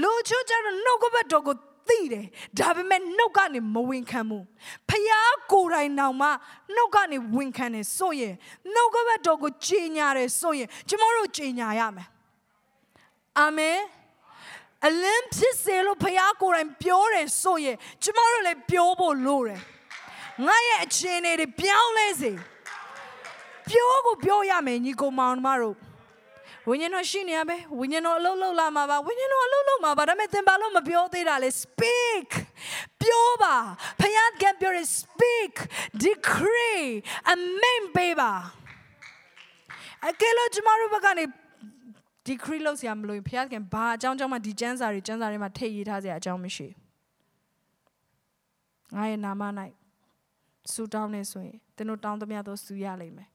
လူချို့ကျတော့နှုတ်ကပတ်တော်ကိုသိတယ်ဒါပေမဲ့နှုတ်ကနေမဝင်ခံဘူးဖယားကိုယ်တိုင်တောင်မှနှုတ်ကနေဝင်ခံတယ်ဆိုရင်နှုတ်ကပတ်တော်ကိုကြည်ညာတယ်ဆိုရင်ကျမတို့ကြည်ညာရမယ်အာမင်အလင်းဖြစ်စေလို့ဖယားကိုယ်တိုင်ပြောတယ်ဆိုရင်ကျမတို့လည်းပြောဖို့လိုတယ်ငါရဲ့အခြေအနေတွေပြောင်းလဲစေ ပြောကိုပြောရမယ်ညီကောင်မောင်မတို့ဝိညာဉ်တော်ရှိနေရပဲဝိညာဉ်တော်အလုံးလုံးလာမှာပါဝိညာဉ်တော်အလုံးလုံးမှာပါဒါပေမဲ့သင်ဘာလို့မပြောသေးတာလဲ speak ပြောပါဖခင်ကပြောရ speak decree အမိန်ပေးပါအကယ်လို့ကျမတို့ဘက်ကနေ decree လုပ်စရာမလိုရင်ဖခင်ဘာအကြောင်းကြောင့်မှဒီကျမ်းစာတွေကျမ်းစာတွေမှာထည့်ရေးထားစရာအကြောင်းမရှိငါရဲ့နာမ၌ဆူတောင်းနေဆိုရင်သင်တို့တောင်းသမျှတော့ဆူရလိမ့်မယ်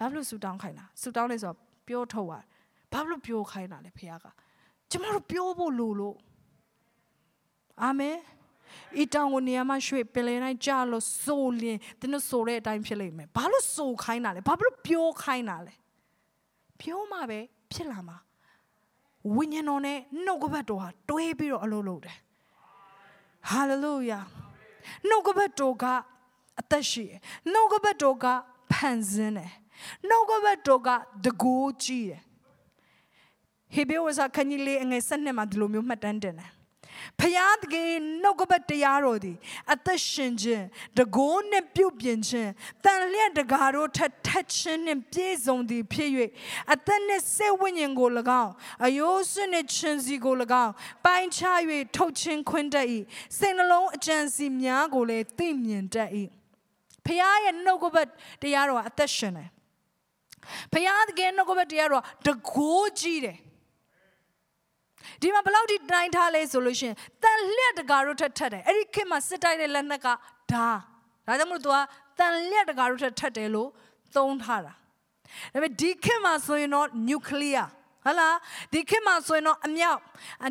ဘာလို့ဆူတောင်းခိုင်းတာဆူတောင်းလဲဆိုတော့ပြောထုတ်ရဘာလို့ပြောခိုင်းတာလဲဖခင်ကကျမတို့ပြောဖို့လိုလို့အာမင်ဤတောင်ကိုနေရာမှာရွှေ့ပင်လယ်တိုင်းကြလို့စိုးလင်းတင်းတို့ဆိုတဲ့အတိုင်းဖြစ်လိမ့်မယ်ဘာလို့စိုးခိုင်းတာလဲဘာလို့ပြောခိုင်းတာလဲပြောမှပဲဖြစ်လာမှာဝိညာဉ်တော်နဲ့နှုတ်ကပတ်တော်ဟာတွဲပြီးတော့အလုပ်လုပ်တယ်ဟာလေလုယာနှုတ်ကပတ်တော်ကအသက်ရှိတယ်နှုတ်ကပတ်တော်ကဖန်ဆင်းတယ် နှုတ်ကပတ်တော်ကတကိုးကြီးတယ်ဟေဘေဝစာခန်းကြီးလေးအငယ်၁၂မှာဒီလိုမျိုးမှတ်တမ်းတင်တယ်ဖယားတကယ်နှုတ်ကပတ်တရားတော်သည်အသက်ရှင်ခြင်းတကိုးနဲ့ပြုတ်ပြင်ခြင်းတန်လျက်တကားတို့ထက်ထက်ခြင်းနဲ့ပြည့်စုံသည်ဖြစ်၍အသက်နဲ့စိတ်ဝိညာဉ်ကို၎င်းအယိုးစွနဲ့ခြင်းစီကို၎င်းပိုင်းခြား၍ထုတ်ခြင်းခွင့်တတ်၏စိတ်နှလုံးအကြံစီများကိုလည်းသိမြင်တတ်၏ဖယားရဲ့နှုတ်ကပတ်တရားတော်ကအသက်ရှင်တယ် ဖယားတကယ်နှုတ်ကပတ်တရားတော်တကိုးကြီးတယ်ဒီမှာဘယ်လောက်ထိတိုင်းထားလဲဆိုလို့ရှိရင်တန်လျက်တကာတို့ထက်ထက်တယ်အဲ့ဒီခေတ်မှာစစ်တိုက်တဲ့လက်နက်ကဓာဒါကြောင့်မို့လို့ तू ကတန်လျက်တကာတို့ထက်ထက်တယ်လို့သုံးထားတာဒါပေမဲ့ဒီခေတ်မှာဆိုရင်တော့ nuclear ဟလာဒီခေတ်မှာဆိုရင်တော့အမြောက်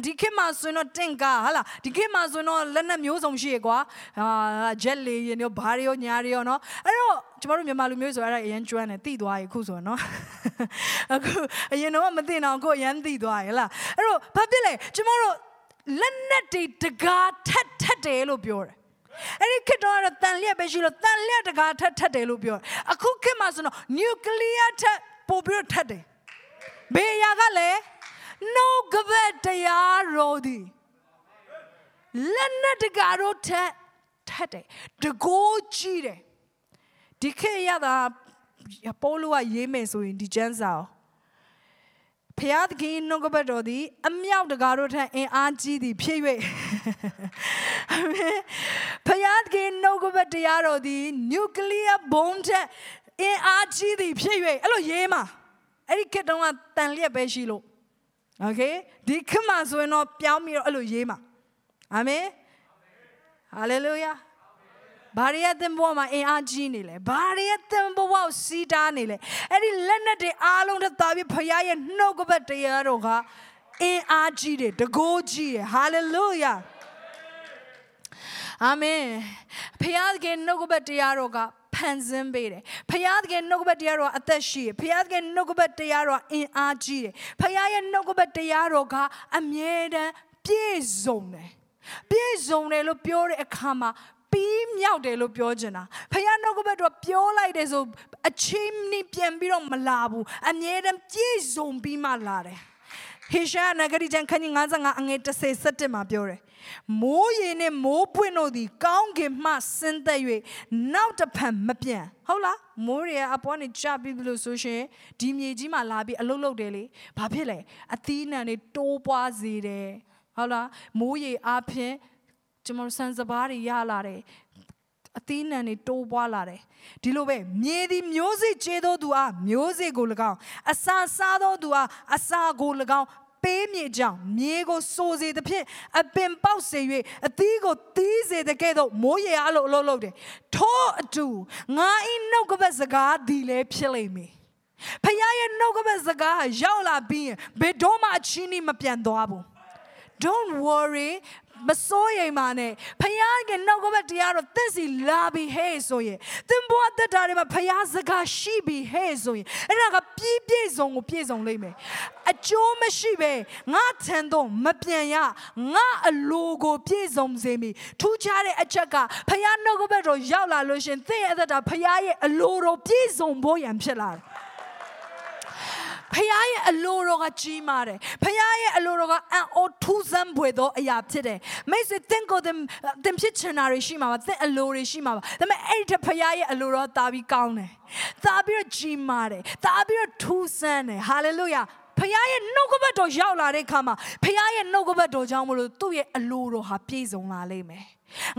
ဒီခေတ်မှာဆိုရင်တော့တင့်ကားဟလာဒီခေတ်မှာဆိုရင်တော့လက်နက်မျိုးစုံရှိရကွာဟာဂျက်လီရင်ရောဘာတွေရောညာတွေရောနော်အဲ့တော့ကျမတို့မြန်မာလူမျိုးဆိုအဲ့ဒါအရင်ကျွမ်းတယ်တိသွားရေခုဆိုရင်နော်အခုအရင်တော့မသိတော့အခုအရင်သိသွားရေဟလာအဲ့တော့ဘာဖြစ်လဲကျမတို့လက်နက်တွေတကားထက်ထက်တယ်လို့ပြောတယ်အဲ့ဒီခေတ်တော့ကတော့တန်လျက်ပဲရှိလို့တန်လျက်တကားထက်ထက်တယ်လို့ပြောတယ်အခုခေတ်မှာဆိုတော့ nuclear ထက်ပိုပြီးတော့ထက်တယ် ဘေးရာကလည်းနှုတ်ကပတ်တရားတော်သည်လက်နက်တကားတော့ထက်ထက်တယ်တကိုးကြီးတယ်ဒီခေတ်ရတာပိုးလို့ကရေးမယ်ဆိုရင်ဒီကျမ်းစာကိုဖျားသခင်နှုတ်ကပတ်တော်သည်အမြောက်တကားတို့ထက်အင်အားကြီးသည်ဖြစ်၍ဖျားသခင်နှုတ်ကပတ်တရားတော်သည်နျူကလ িয়ার ဘုံထက်အင်အားကြီးသည်ဖြစ်၍အဲ့လိုရေးမှာ အဲ့ဒီခေတ်တုန်းကတန်လျက်ပဲရှိလို့โอเคဒီခေတ်မှာဆိုရင်တော့ပြောင်းပြီးတော့အဲ့လိုရေးမှာအာမင်ဟာလေလုယာဘာရီယသင်ဘဝမှာအင်အားကြီးနေလဲဘာရီယသင်ဘဝကိုစီးတားနေလဲအဲ့ဒီလက်နက်တွေအားလုံးတစ်သားပြီးဖခင်ရဲ့နှုတ်ကပတ်တရားတော်ကအင်အားကြီးတယ်တကိုးကြီးတယ်ဟာလေလုယာအာမင်ဖခင်နှုတ်ကပတ်တရားတော်က ဖန်ဆင်းပေးတယ်ဖခင်ရဲ့နှုတ်ကပတ်တရားတော်အသက်ရှိတယ်ဖခင်ရဲ့နှုတ်ကပတ်တရားတော်အင်အားကြီးတယ်ဖခင်ရဲ့နှုတ်ကပတ်တရားတော်ကအမြဲတမ်းပြည့်စုံတယ်ပြည့်စုံတယ်လို့ပြောတဲ့အခါမှာပြီးမြောက်တယ်လို့ပြောချင်တာဖခင်နှုတ်ကပတ်တော်ပြောလိုက်တယ်ဆိုအချိန်နဲ့ပြန်ပြီးတော့မလာဘူးအမြဲတမ်းပြည့်စုံပြီးမှလာတယ် ဟေရှာနဂရီကျန်ခန်းကြီး55အငယ်30 17မှာပြောတယ်မိုးရေနဲ့မိုးပွင့်တို့သည်ကောင်းကင်မှဆင်းသက်၍နောက်တစ်ဖန်မပြန်ဟုတ်လားမိုးရေအပေါ်နေကြပြီလို့ဆိုရှင်ဒီမြေကြီးမှာလာပြီးအလုတ်လုတ်တယ်လေဘာဖြစ်လဲအသီးနှံတွေတိုးပွားစေတယ်ဟုတ်လားမိုးရေအပြင်ကျွန်တော်စံစပါးတွေရလာတယ်အသီးနှံတွေတိုးပွားလာတယ်ဒီလိုပဲမြေသည်မျိုးစေ့ကျေသောသူအားမျိုးစေ့ကို၎င်းအစာစားသောသူအားအစာကို၎င်း ပေးမြေကြောင့်မြေကိုစိုးစေသဖြင့်အပင်ပေါက်စေ၍အသီးကိုတီးစေတဲ့ကဲ့သို့မိုးရေအလိုအလိုလုပ်တယ်ထို့အတူငါဤနှုတ်ကပတ်စကားဒီလည်းဖြစ်လိမ့်မည်ဖခင်ရဲ့နှုတ်ကပတ်စကားရောက်လာပြီးရင်ဘယ်တော့မှအချင်းကြီးမပြန်သွားဘူး don't worry မစိုးရိမ်ပါနဲ့ဖခင်ကနှုတ်ကပတ်တရားတော်သင်စီလာပြီဟဲ့ဆိုရင်သင်ဘဝတက်တာတွေမှာဖခင်စကားရှိပြီဟဲ့ဆိုရင်အဲ့ဒါကပြည့်ပြည့်စုံကိုပြည့်စုံလိမ့်မယ်အကျိုးမရှိပဲငါထံသို့မပြန်ရငါအလိုကိုပြည့်စုံစေမည်ထူးခြားတဲ့အချက်ကဖခင်နှုတ်ကပတ်တော်ရောက်လာလို့ရှင်သင်ရဲ့အသက်တာဖခင်ရဲ့အလိုတော်ပြည့်စုံဖို့ရန်ဖြစ်လာတယ် ဖခင်ရဲ့အလိုတော်ကကြီးမားတယ်ဖခင်ရဲ့အလိုတော်ကအံ့ဩထူးဆန်းဖွယ်သောအရာဖြစ်တယ်မိတ်ဆွေသင်ကိုသင်သင်ဖြစ်ချင်တာတွေရှိမှာပါသင်အလိုတွေရှိမှာပါဒါပေမဲ့အဲ့ဒီဖခင်ရဲ့အလိုတော်တာပြီးကောင်းတယ်တာပြီးတော့ကြီးမားတယ်တာပြီးတော့ထူးဆန်းတယ်ဟာလေလုယာဖခင်ရဲ့နှုတ်ကပတ်တော်ရောက်လာတဲ့အခါမှာဖခင်ရဲ့နှုတ်ကပတ်တော်ကြောင့်မလို့သူ့ရဲ့အလိုတော်ဟာပြည့်စုံလာလိမ့်မယ်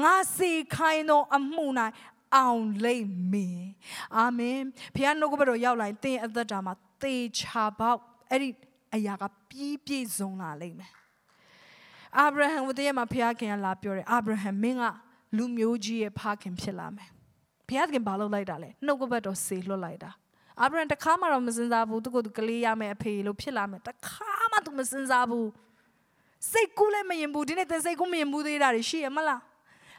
ငါစေခိုင်းသောအမှု၌အောင်လိမ့်မည်အာမင်ဖခင်နှုတ်ကပတ်တော်ရောက်လာရင်သင်အသက်တာမှာ သေချာပေါက်အဲ့ဒီအရာကပြီးပြည့်စုံလာလိမ့်မယ်အာဗြဟံဝတ္တရားမှာဖခင်ကလာပြောတယ်အာဗြဟံမင်းကလူမျိုးကြီးရဲ့ဖခင်ဖြစ်လာမယ်ဖခင်ဘာလုပ်လိုက်တာလဲနှုတ်ကပတ်တော်ဆေလွတ်လိုက်တာအာဗြဟံတခါမှတော့မစင်စားဘူးသူကသူကလေးရမယ်အဖေလို့ဖြစ်လာမယ်တခါမှသူမစင်စားဘူးစိတ်ကူးလည်းမရင်ဘူးဒီနေ့သင်စိတ်ကူးမရင်ဘူးသေးတာရှိရမလား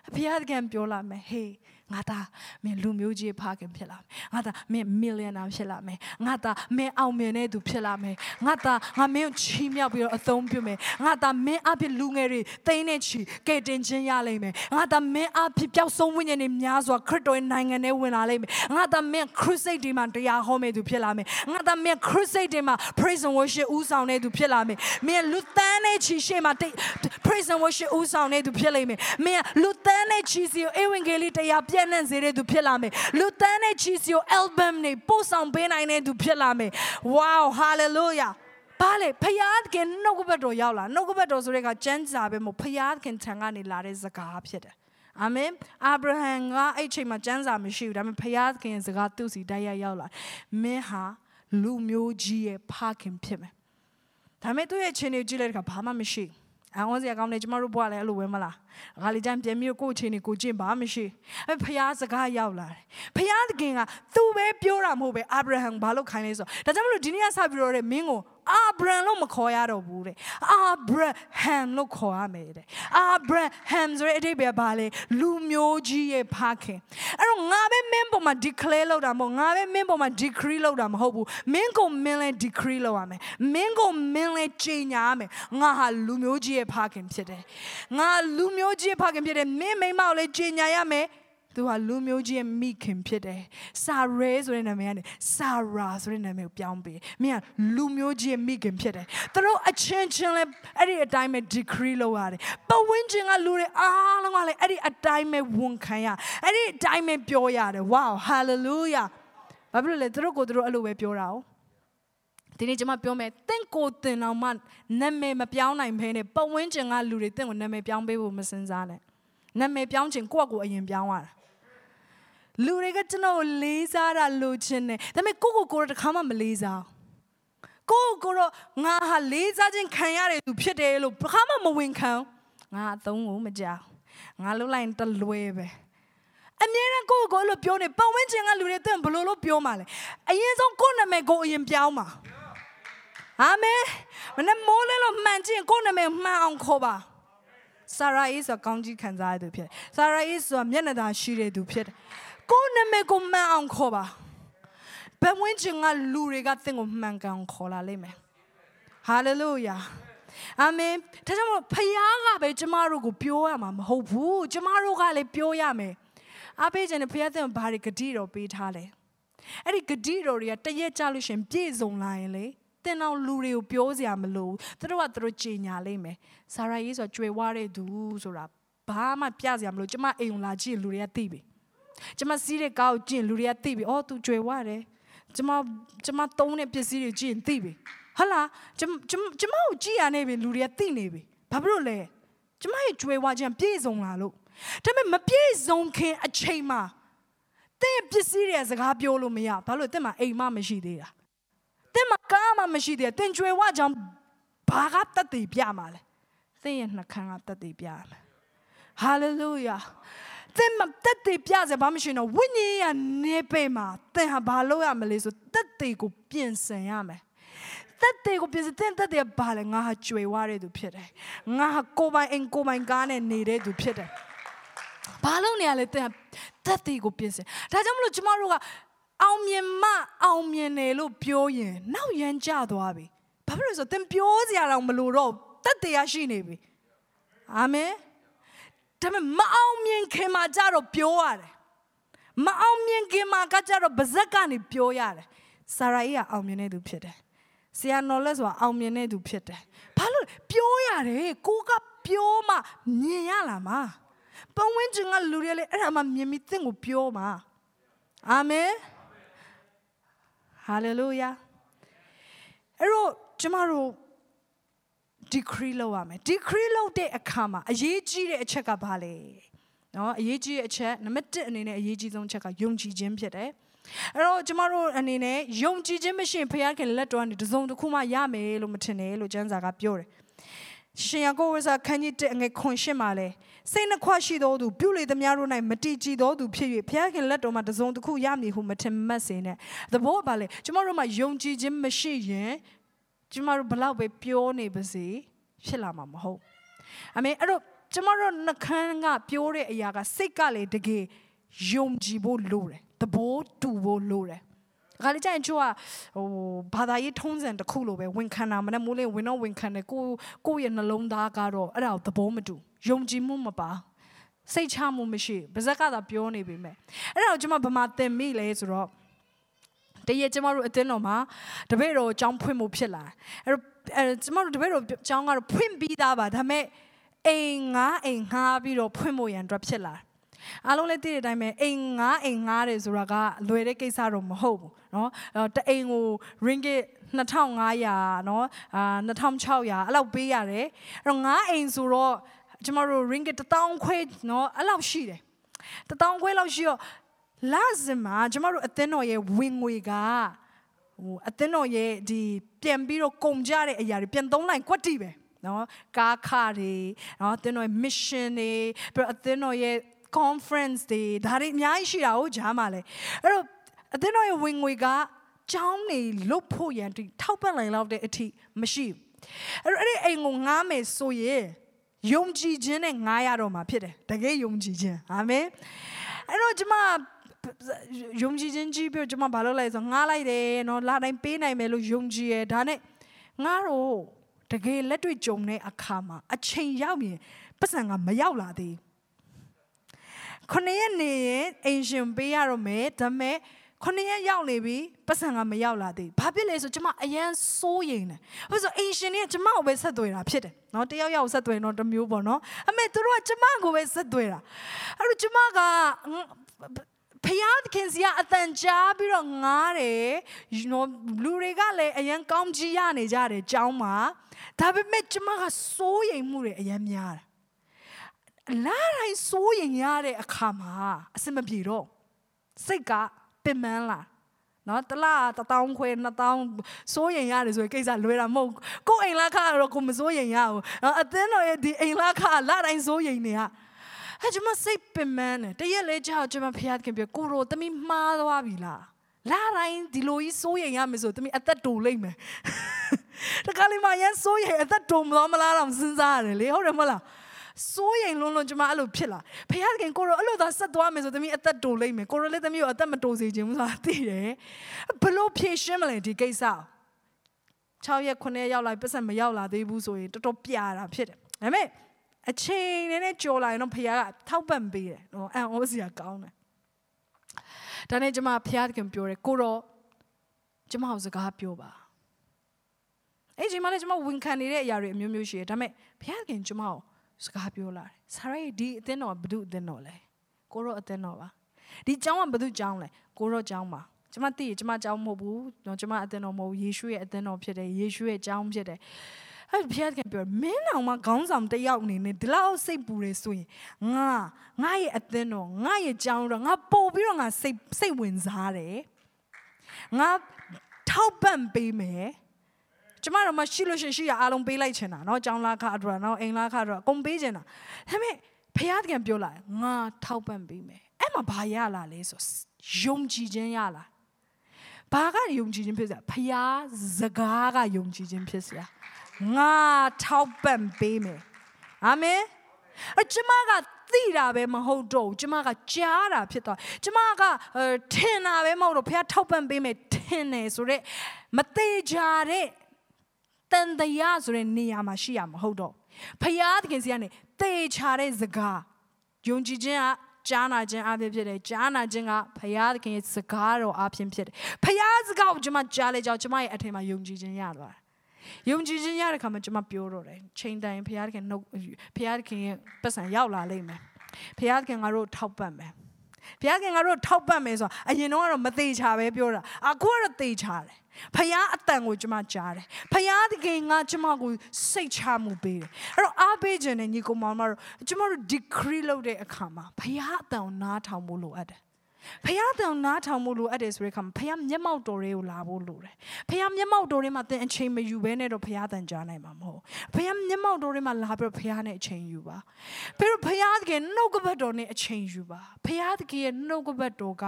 အဖေကပြောလာမယ်ဟေး ငါသားမင်းလူမျိုးကြီးဖခင်ဖြစ်လာမယ်ငါသားမင်းမီလီယံနာဖြစ်လာမယ်ငါသားမင်းအောင်မြင်တဲ့သူဖြစ်လာမယ်ငါသားငါမင်းကိုချီးမြှောက်ပြီးတော့အသုံးပြုမယ်ငါသားမင်းအဖြစ်လူငယ်တွေသိန်းနဲ့ချီကဲတင်ခြင်းရလိမ့်မယ်ငါသားမင်းအဖြစ်ပျောက်ဆုံးဝိညာဉ်တွေများစွာခရစ်တော်ရဲ့နိုင်ငံထဲဝင်လာလိမ့်မယ်ငါသားမင်းခရစ်စိတ်တွေမှာတရားဟောမဲ့သူဖြစ်လာမယ်ငါသားမင်းခရစ်စိတ်တွေမှာ praise and worship ဦးဆောင်တဲ့သူဖြစ်လာမယ်မင်းလူသန်းနဲ့ချီရှေ့မှာ praise and worship ဦးဆောင်တဲ့သူဖြစ်လိမ့်မယ်မင်းလူသန်းနဲ့ချီစီကိုဧဝံဂေလိတရားပြည့်နှံ့စေတဲ့သူဖြစ်လာမယ်လူသန်းနဲ့ချီစီကို album တွေပို့ဆောင်ပေးနိုင်တဲ့သူဖြစ်လာမယ် wow hallelujah ဘာလဲဖယားခင်နှုတ်ကပတ်တော်ရောက်လာနှုတ်ကပတ်တော်ဆိုတဲ့ကကျမ်းစာပဲမို့ဖယားခင်ထံကနေလာတဲ့စကားဖြစ်တယ်အာမင်အာဗြဟံကအဲ့ချိန်မှာကျမ်းစာမရှိဘူးဒါပေမဲ့ဖယားခင်စကားသူ့စီတိုက်ရိုက်ရောက်လာမင်းဟာလူမျိုးကြီးရဲ့ဖခင်ဖြစ်မယ်ဒါပေမဲ့သူ့ရဲ့ချင်းတွေကြည့်လိုက်တဲ့အခါဘာမှမရှိဘူး အန်ဝစရာကောင်းတယ်ကျမတို့ဘွားလည်းအဲ့လိုဝဲမလားအခါလေးကျန်ပြန်ပြီးကိုယ့်အချိန်ကိုကျင့်ပါမရှိအဲဖခင်စကားရောက်လာတယ်ဖခင်တခင်ကသူပဲပြောတာမဟုတ်ပဲအာဗြဟံဘာလို့ခိုင်းလဲဆိုတော့ဒါကြောင့်မလို့ဒီနေ့ကစပြီးတော့တဲ့မင်းကို အာဗဗြံလို့မခေါ်ရတော့ဘူးတဲ့အာဗြဟမ်လို့ခေါ်ရမယ်တဲ့အာဗြဟမ်ဆိုတဲ့အဓိပ္ပာယ်ဘာလဲလူမျိုးကြီးရဲ့ဖခင်အဲ့တော့ငါပဲမင်းပေါ်မှာ declare လုပ်တာမဟုတ်ငါပဲမင်းပေါ်မှာ decree လုပ်တာမဟုတ်ဘူးမင်းကိုမင်းလဲ decree လုပ်ရမယ်မင်းကိုမင်းလဲကြေညာရမယ်ငါဟာလူမျိုးကြီးရဲ့ဖခင်ဖြစ်တယ်ငါလူမျိုးကြီးရဲ့ဖခင်ဖြစ်တယ်မင်းမိမကိုလည်းကြေညာရမယ် သူဟာလူမျိုးကြီးရဲ့မိခင်ဖြစ်တယ်။စာရဲဆိုတဲ့နာမည်ကနေစာရာဆိုတဲ့နာမည်ကိုပြောင်းပေး။မင်းကလူမျိုးကြီးရဲ့မိခင်ဖြစ်တယ်။သူတို့အချင်းချင်းလည်းအဲ့ဒီအတိုင်းပဲ decree လုပ်ရတယ်။ပဝင်းချင်းကလူတွေအားလုံးကလည်းအဲ့ဒီအတိုင်းပဲဝန်ခံရ။အဲ့ဒီအတိုင်းပဲပြောရတယ်။ Wow hallelujah ။ဘာဖြစ်လို့လဲသူတို့ကိုသူတို့အဲ့လိုပဲပြောတာ哦။ဒီနေ့ကျွန်မပြောမယ်တင့်ကိုတင်အောင်မှနာမည်မပြောင်းနိုင်ဖဲနဲ့ပဝင်းကျင်ကလူတွေတင့်ကိုနာမည်ပြောင်းပေးဖို့မစင်စားနဲ့နာမည်ပြောင်းချင်ကိုယ့်ကိုယ်အရင်ပြောင်းရတာ လူတွေကကျွန်တော်ကိုလေးစားတာလိုချင်တယ်ဒါပေမဲ့ကိုကိုကိုတော့တခါမှမလေးစားကိုကိုတော့ငါဟာလေးစားခြင်းခံရတယ်သူဖြစ်တယ်လို့တခါမှမဝင်ခံငါအသုံးကိုမကြောက်ငါလှုပ်လိုက်ရင်တလွဲပဲအမြဲတမ်းကိုကိုလို့ပြောနေပတ်ဝန်းကျင်ကလူတွေတဲ့ဘလို့လို့ပြောမှလဲအရင်ဆုံးကိုနာမည်ကိုအရင်ပြောင်းပါအာမင်မနေ့မိုးလဲလို့မှန်ချင်းကိုနာမည်မှန်အောင်ခေါ်ပါဆာရာအေးဆိုကောင်းကြီးခံစားရသူဖြစ်တယ်ဆာရာအေးဆိုမျက်နှာသာရှိတဲ့သူဖြစ်တယ် ကိုနာမည်ကိုမှန်အောင်ခေါ်ပါဘယ်ဝင်ချင်ကလူတွေကသင်ကိုမှန်ကန်ခေါ်လာလိမ့်မယ်ဟာလေလုယာအာမင်ဒါကြောင့်မို့ဖခင်ကပဲကျမတို့ကိုပြောရမှာမဟုတ်ဘူးကျမတို့ကလည်းပြောရမယ်အားပေးခြင်းနဲ့ဖခင်သင်ဘာတွေဂတိတော်ပေးထားလဲအဲ့ဒီဂတိတော်တွေကတရက်ကြလို့ရှင်ပြည့်စုံလာရင်လေတင်အောင်လူတွေကိုပြောစရာမလိုသူတို့ကသူတို့ကြင်ညာလိမ့်မယ်ဆာရာရေးဆိုကြွယ်ဝတဲ့သူဆိုတာဘာမှပြစရာမလိုကျမအိမ်ုံလာကြည့်လူတွေကသိပြီ ကျမစီးတဲ့ကားကိုကြည့်လူတွေကသိပြီအော် तू ကြွယ်ဝတယ်ကျမကျမသုံးတဲ့ပစ္စည်းတွေကြည့်ရင်သိပြီဟလာကျမကျမကျမကိုကြည့်ရနေပြီလူတွေကသိနေပြီဘာဖြစ်လို့လဲကျမရဲ့ကြွယ်ဝခြင်းပြည့်စုံလာလို့ဒါပေမဲ့မပြည့်စုံခင်အချိန်မှာတဲ့ပစ္စည်းတွေစကားပြောလို့မရဘာလို့တဲ့မှာအိမ်မမရှိသေးတာတဲ့မှာကားမမရှိသေးတဲ့ကြွယ်ဝကြောင်ဘာကတတ်တည်ပြမှာလဲတဲ့ရဲ့နှခမ်းကတတ်တည်ပြမှာဟာလေလုယာ သင်မတက်တည်ပြစေဘာမှမရှိတော့ဝိညာဉ်ရနေပေမှာသင်ဟာဘာလုပ်ရမလဲဆိုတက်တည်ကိုပြင်ဆင်ရမယ်တက်တဲ့ကိုပြင်စတဲ့တက်တဲ့ဘာလဲငါဟာကြွေဝါတဲ့သူဖြစ်တယ်ငါဟာကိုပိုင်အင်ကိုပိုင်ကားနဲ့နေတဲ့သူဖြစ်တယ်ဘာလို့နေရလဲတဲ့တက်တဲ့ကိုပြင်စဒါကြောင့်မလို့ကျမတို့ကအောင်မြင်မအောင်မြင်တယ်လို့ပြောရင်နောက်ရန်ကြသွားပြီဘာဖြစ်လို့ဆိုတင်ပြောစရာတော့မလိုတော့တက်တဲ့ရရှိနေပြီအာမင် ဒါပေမဲ့မအောင်မြင်ခင်မှာကြတော့ပြောရတယ်မအောင်မြင်ခင်မှာကကြတော့ဗဇက်ကနေပြောရတယ်ဆာရာကြီးကအောင်မြင်တဲ့သူဖြစ်တယ်ဆရာနော်လက်ဆိုတာအောင်မြင်တဲ့သူဖြစ်တယ်ဘာလို့ပြောရတယ်ကိုကပြောမှမြင်ရလားမပတ်ဝန်းကျင်ကလူတွေလေအဲ့ဒါမှမြင်ပြီးသင်ကိုပြောမှာအာမင်ဟာလေလုယာအဲ့တော့ကျမတို့ decree လုပ်ရမယ် decree လုပ်တဲ့အခါမှာအရေးကြီးတဲ့အချက်ကဘာလဲနော်အရေးကြီးတဲ့အချက်နံပါတ်1အနေနဲ့အရေးကြီးဆုံးအချက်ကယုံကြည်ခြင်းဖြစ်တယ်အဲ့တော့ကျမတို့အနေနဲ့ယုံကြည်ခြင်းမရှိရင်ဘုရားခင်လက်တော်ကနေတစုံတစ်ခုမှရမယ်လို့မထင်နဲ့လို့ကျမ်းစာကပြောတယ်ရှင်ရကိုဝိဇာခန်းကြီးတဲ့အငယ်ခွန်ရှင်းမှာလဲစိတ်နှခွရှိသောသူပြုလေသမျှတို့၌မတိကြည်သောသူဖြစ်၍ဘုရားခင်လက်တော်မှာတစုံတစ်ခုရမည်ဟုမထင်မှတ်စေနဲ့သဘောကပါလဲကျမတို့မှာယုံကြည်ခြင်းမရှိရင် ကျမတို့ဘလောက်ပဲပြောနေပါစေဖြစ်လာမှာမဟုတ်အမေအဲ့တော့ကျမတို့နှခမ်းကပြောတဲ့အရာကစိတ်ကလေတကယ်ယုံကြည်ဖို့လိုတယ်သဘောတူဖို့လိုတယ်ခါလေးကျရင်ချို့ကဟိုဘာသာရေးထုံးစံတစ်ခုလိုပဲဝန်ခံတာမနဲ့မိုးလေးဝင်တော့ဝန်ခံတယ်ကိုကိုရဲ့နှလုံးသားကတော့အဲ့ဒါကိုသဘောမတူယုံကြည်မှုမပါစိတ်ချမှုမရှိပါဇက်ကသာပြောနေပေမဲ့အဲ့ဒါကိုကျွန်မဗမာသင်မိလဲဆိုတော့ တရက်ကျမတို့အတင်းတော်မှာတပည့်တော်အကြောင်းဖွင့်မှုဖြစ်လာအဲ့တော့အဲကျမတို့တပည့်တော်အကြောင်းကတော့ဖွင့်ပြီးသားပါဒါပေမဲ့အိမ်ငါအိမ်ငါပြီးတော့ဖွင့်ဖို့ရန်အတွက်ဖြစ်လာအားလုံးလည်းသိတဲ့အတိုင်းပဲအိမ်ငါအိမ်ငါတယ်ဆိုတာကလွယ်တဲ့ကိစ္စတော့မဟုတ်ဘူးเนาะတအိမ်ကို ringgit 2500เนาะအာ2600အဲ့လောက်ပေးရတယ်အဲ့တော့ငါအိမ်ဆိုတော့ကျမတို့ ringgit 1000ခွဲเนาะအဲ့လောက်ရှိတယ်1000ခွဲလောက်ရှိတော့ လာစမှာကျမတို့အသင်းတော်ရဲ့ဝင်ငွေကဟိုအသင်းတော်ရဲ့ဒီပြန်ပြီးတော့ကုန်ကြတဲ့အရာတွေပြန်သုံးလိုက်ကွက်တီပဲနော်ကားခါတွေနော်အသင်းတော်ရဲ့ mission တွေပြီးတော့အသင်းတော်ရဲ့ conference တွေဒါတွေအများကြီးရှိတာဟုတ်ဂျားမှာလဲအဲ့တော့အသင်းတော်ရဲ့ဝင်ငွေကကြောင်းနေလုတ်ဖို့ရန်ဒီထောက်ပံ့နိုင်လောက်တဲ့အထိမရှိဘူးအဲ့တော့အဲ့ဒီအိမ်ကိုငားမယ်ဆိုရင်ယုံကြည်ခြင်းနဲ့ငားရတော့မှာဖြစ်တယ်တကယ်ယုံကြည်ခြင်းအာမင်အဲ့တော့ကျွန်မ ယုံကြည်ခြင်းကြီးပြီးကျွန်မဘာလုပ်လိုက်ဆိုငားလိုက်တယ်နော်လာတိုင်းပေးနိုင်မယ်လို့ယုံကြည်ရဒါနဲ့ငါတော့တကယ်လက်တွေ့ကြုံတဲ့အခါမှာအချိန်ရောက်ရင်ပတ်စံကမရောက်လာသေးခொနည်းနေရင်အိမ်ရှင်ပေးရတော့မယ်ဒါပေမဲ့ခொနည်းရောက်နေပြီပတ်စံကမရောက်လာသေးဘာဖြစ်လဲဆိုကျွန်မအရန်စိုးရိမ်တယ်ဘာလို့ဆိုအိမ်ရှင်တွေကကျွန်မကိုပဲဆက်သွယ်တာဖြစ်တယ်နော်တယောက်ယောက်ဆက်သွယ်တော့တစ်မျိုးပေါ့နော်အမေတို့ကကျွန်မကိုပဲဆက်သွယ်တာအဲ့တော့ကျွန်မက ဖယားခင်စီကအတန်ကြားပြီးတော့ငားတယ်နော်လူတွေကလည်းအရန်ကောင်းကြီးရနေကြတယ်ကျောင်းမှာဒါပေမဲ့ကျမကစိုးရိမ်မှုတွေအရန်များတယ်လာတိုင်းစိုးရိမ်ရတဲ့အခါမှာအစမပြေတော့စိတ်ကပင်ပန်းလာနော်တလားတထောင်ခွဲနှစ်ထောင်စိုးရင်ရတယ်ဆိုရင်ကိစ္စလွယ်တာမဟုတ်ကိုအိမ်လာခါတော့ကိုမစိုးရင်ရဘူးနော်အသင်းတော်ရဲ့ဒီအိမ်လာခါလာတိုင်းစိုးရင်နေရ အဲကျွန်မစိတ်ပင်ပန်းတယ်တရက်လေးကြောက်ကျွန်မဖျားခင်ပြကိုရိုသမီးမှားသွားပြီလားလာတိုင်းဒီလိုကြီးစိုးရင်ရမယ်ဆိုသမီးအသက်တူလိမ့်မယ်တခါလေးမှရန်စိုးရင်အသက်တူမလားမလားတော့စဉ်းစားရတယ်လေဟုတ်တယ်မလားစိုးရင်လုံးလုံးကျမအဲ့လိုဖြစ်လာဖခင်ကိုရောအဲ့လိုသာဆက်သွားမယ်ဆိုသမီးအသက်တိုလိမ့်မယ်ကိုရောလည်းသမီးကိုအသက်မတိုစေချင်ဘူးဆိုတာသိတယ်ဘလို့ဖြေရှင်းမလဲဒီကိစ္စ6ရက်9ရက်ရောက်လာပတ်စံမရောက်လာသေးဘူးဆိုရင်တော်တော်ပြတာဖြစ်တယ်ဒါပေမဲ့ အချိန်နဲ့နဲ့ကြော်လာရင်တော့ဖခင်ကထောက်ပံ့ပေးတယ်နော်အန်အောစရာကောင်းတယ်ဒါနဲ့ကျမဖခင်ပြောတယ်ကိုရောကျမကိုစကားပြောပါအဲ့ဒီမှာလည်းကျမဝန်ခံနေတဲ့အရာတွေအမျိုးမျိုးရှိတယ်ဒါပေမဲ့ဖခင်ကျမကိုစကားပြောလာတယ်ဆရာရဲ့ဒီအသင်းတော်ဘု து အသင်းတော်လဲကိုရောအသင်းတော်ပါဒီကျောင်းကဘု து ကျောင်းလဲကိုရောကျောင်းပါကျမသိရကျမကျောင်းမဟုတ်ဘူးတော့ကျမအသင်းတော်မဟုတ်ယေရှုရဲ့အသင်းတော်ဖြစ်တယ်ယေရှုရဲ့ကျောင်းဖြစ်တယ် အဲ့ဘုရားကပြောမင်းအောင်မခေါင်းဆောင်တယောက်အနေနဲ့ဒီလောက်စိတ်ပူနေဆိုရင်ငါငါရဲ့အသင်းတော်ငါရဲ့ကျောင်းတော့ငါပို့ပြီးတော့ငါစိတ်စိတ်ဝင်စားတယ်ငါထောက်ပံ့ပေးမယ်ကျမတို့မရှိလို့ရှိရင်ရှိရအားလုံးပေးလိုက်ချင်တာเนาะကျောင်းလာခအတွက်เนาะအိမ်လာခအတွက်အကုန်ပေးချင်တာဒါပေမဲ့ဖခင်ကပြောလာငါထောက်ပံ့ပေးမယ်အဲ့မှာဘာရလာလဲဆိုယုံကြည်ခြင်းရလာဘာကယုံကြည်ခြင်းဖြစ်စရာဖခင်စကားကယုံကြည်ခြင်းဖြစ်စရာ ငါထောက်ပံ့ပေးမယ်အာမင်အကျမကသိတာပဲမဟုတ်တော့ဘူးကျမကကြားတာဖြစ်သွားကျမကထင်တာပဲမဟုတ်တော့ဖခင်ထောက်ပံ့ပေးမယ်ထင်တယ်ဆိုတော့မသေးကြတဲ့တန်တရားဆိုတဲ့နေရာမှာရှိရမှာဟုတ်တော့ဖယားသခင်စီကနေတေချာတဲ့စကားယုံကြည်ခြင်းကကြားနာခြင်းအဖြစ်ဖြစ်တယ်ကြားနာခြင်းကဖယားသခင်ရဲ့စကားတော်အဖြစ်ဖြစ်တယ်ဖယားစကားကိုကျွန်မကြားလဲကြောင်းကျွန်မရဲ့အထင်မှာယုံကြည်ခြင်းရသွားတယ် ယုံကြည်ခြင်းရတဲ့ခါမှာကျွန်မပြောတော့တယ်ချိန်တိုင်းဖယားသခင်နှုတ်ဖယားသခင်ရဲ့ပတ်စံရောက်လာလိမ့်မယ်ဖယားသခင်ငါတို့ထောက်ပံ့မယ်ဘုရားခင်ငါတို့ထောက်ပံ့မယ်ဆိုတာအရင်တော့ကတော့မသေးချာပဲပြောတာအခုကတော့သေချာတယ်ဖယားအတန်ကိုကျွန်မကြားတယ်ဖယားတကယ်ငါကျွန်မကိုစိတ်ချမှုပေးတယ်အဲ့တော့အားပေးခြင်းနဲ့ညီကောင်မတို့ကျွန်မတို့ decree လုပ်တဲ့အခါမှာဖယားအတန်ကိုနားထောင်ဖို့လိုအပ်တယ် ဖះတောင်နားထောင်မှုလိုအပ်တယ်ဆိုတဲ့အခါမှာဖះမျက်မှောက်တော်တွေကိုလာဖို့လိုတယ်ဖះမျက်မှောက်တော်တွေမှာသင်အချိန်မယူဘဲနဲ့တော့ဖះတန်ကြားနိုင်မှာမဟုတ်ဖះမျက်မှောက်တော်တွေမှာလာပြီးတော့ဖះနဲ့အချိန်ယူပါပြီးတော့ဖះတကယ်နှုတ်ကပတ်တော်နဲ့အချိန်ယူပါဖះတကယ်ရဲ့နှုတ်ကပတ်တော်က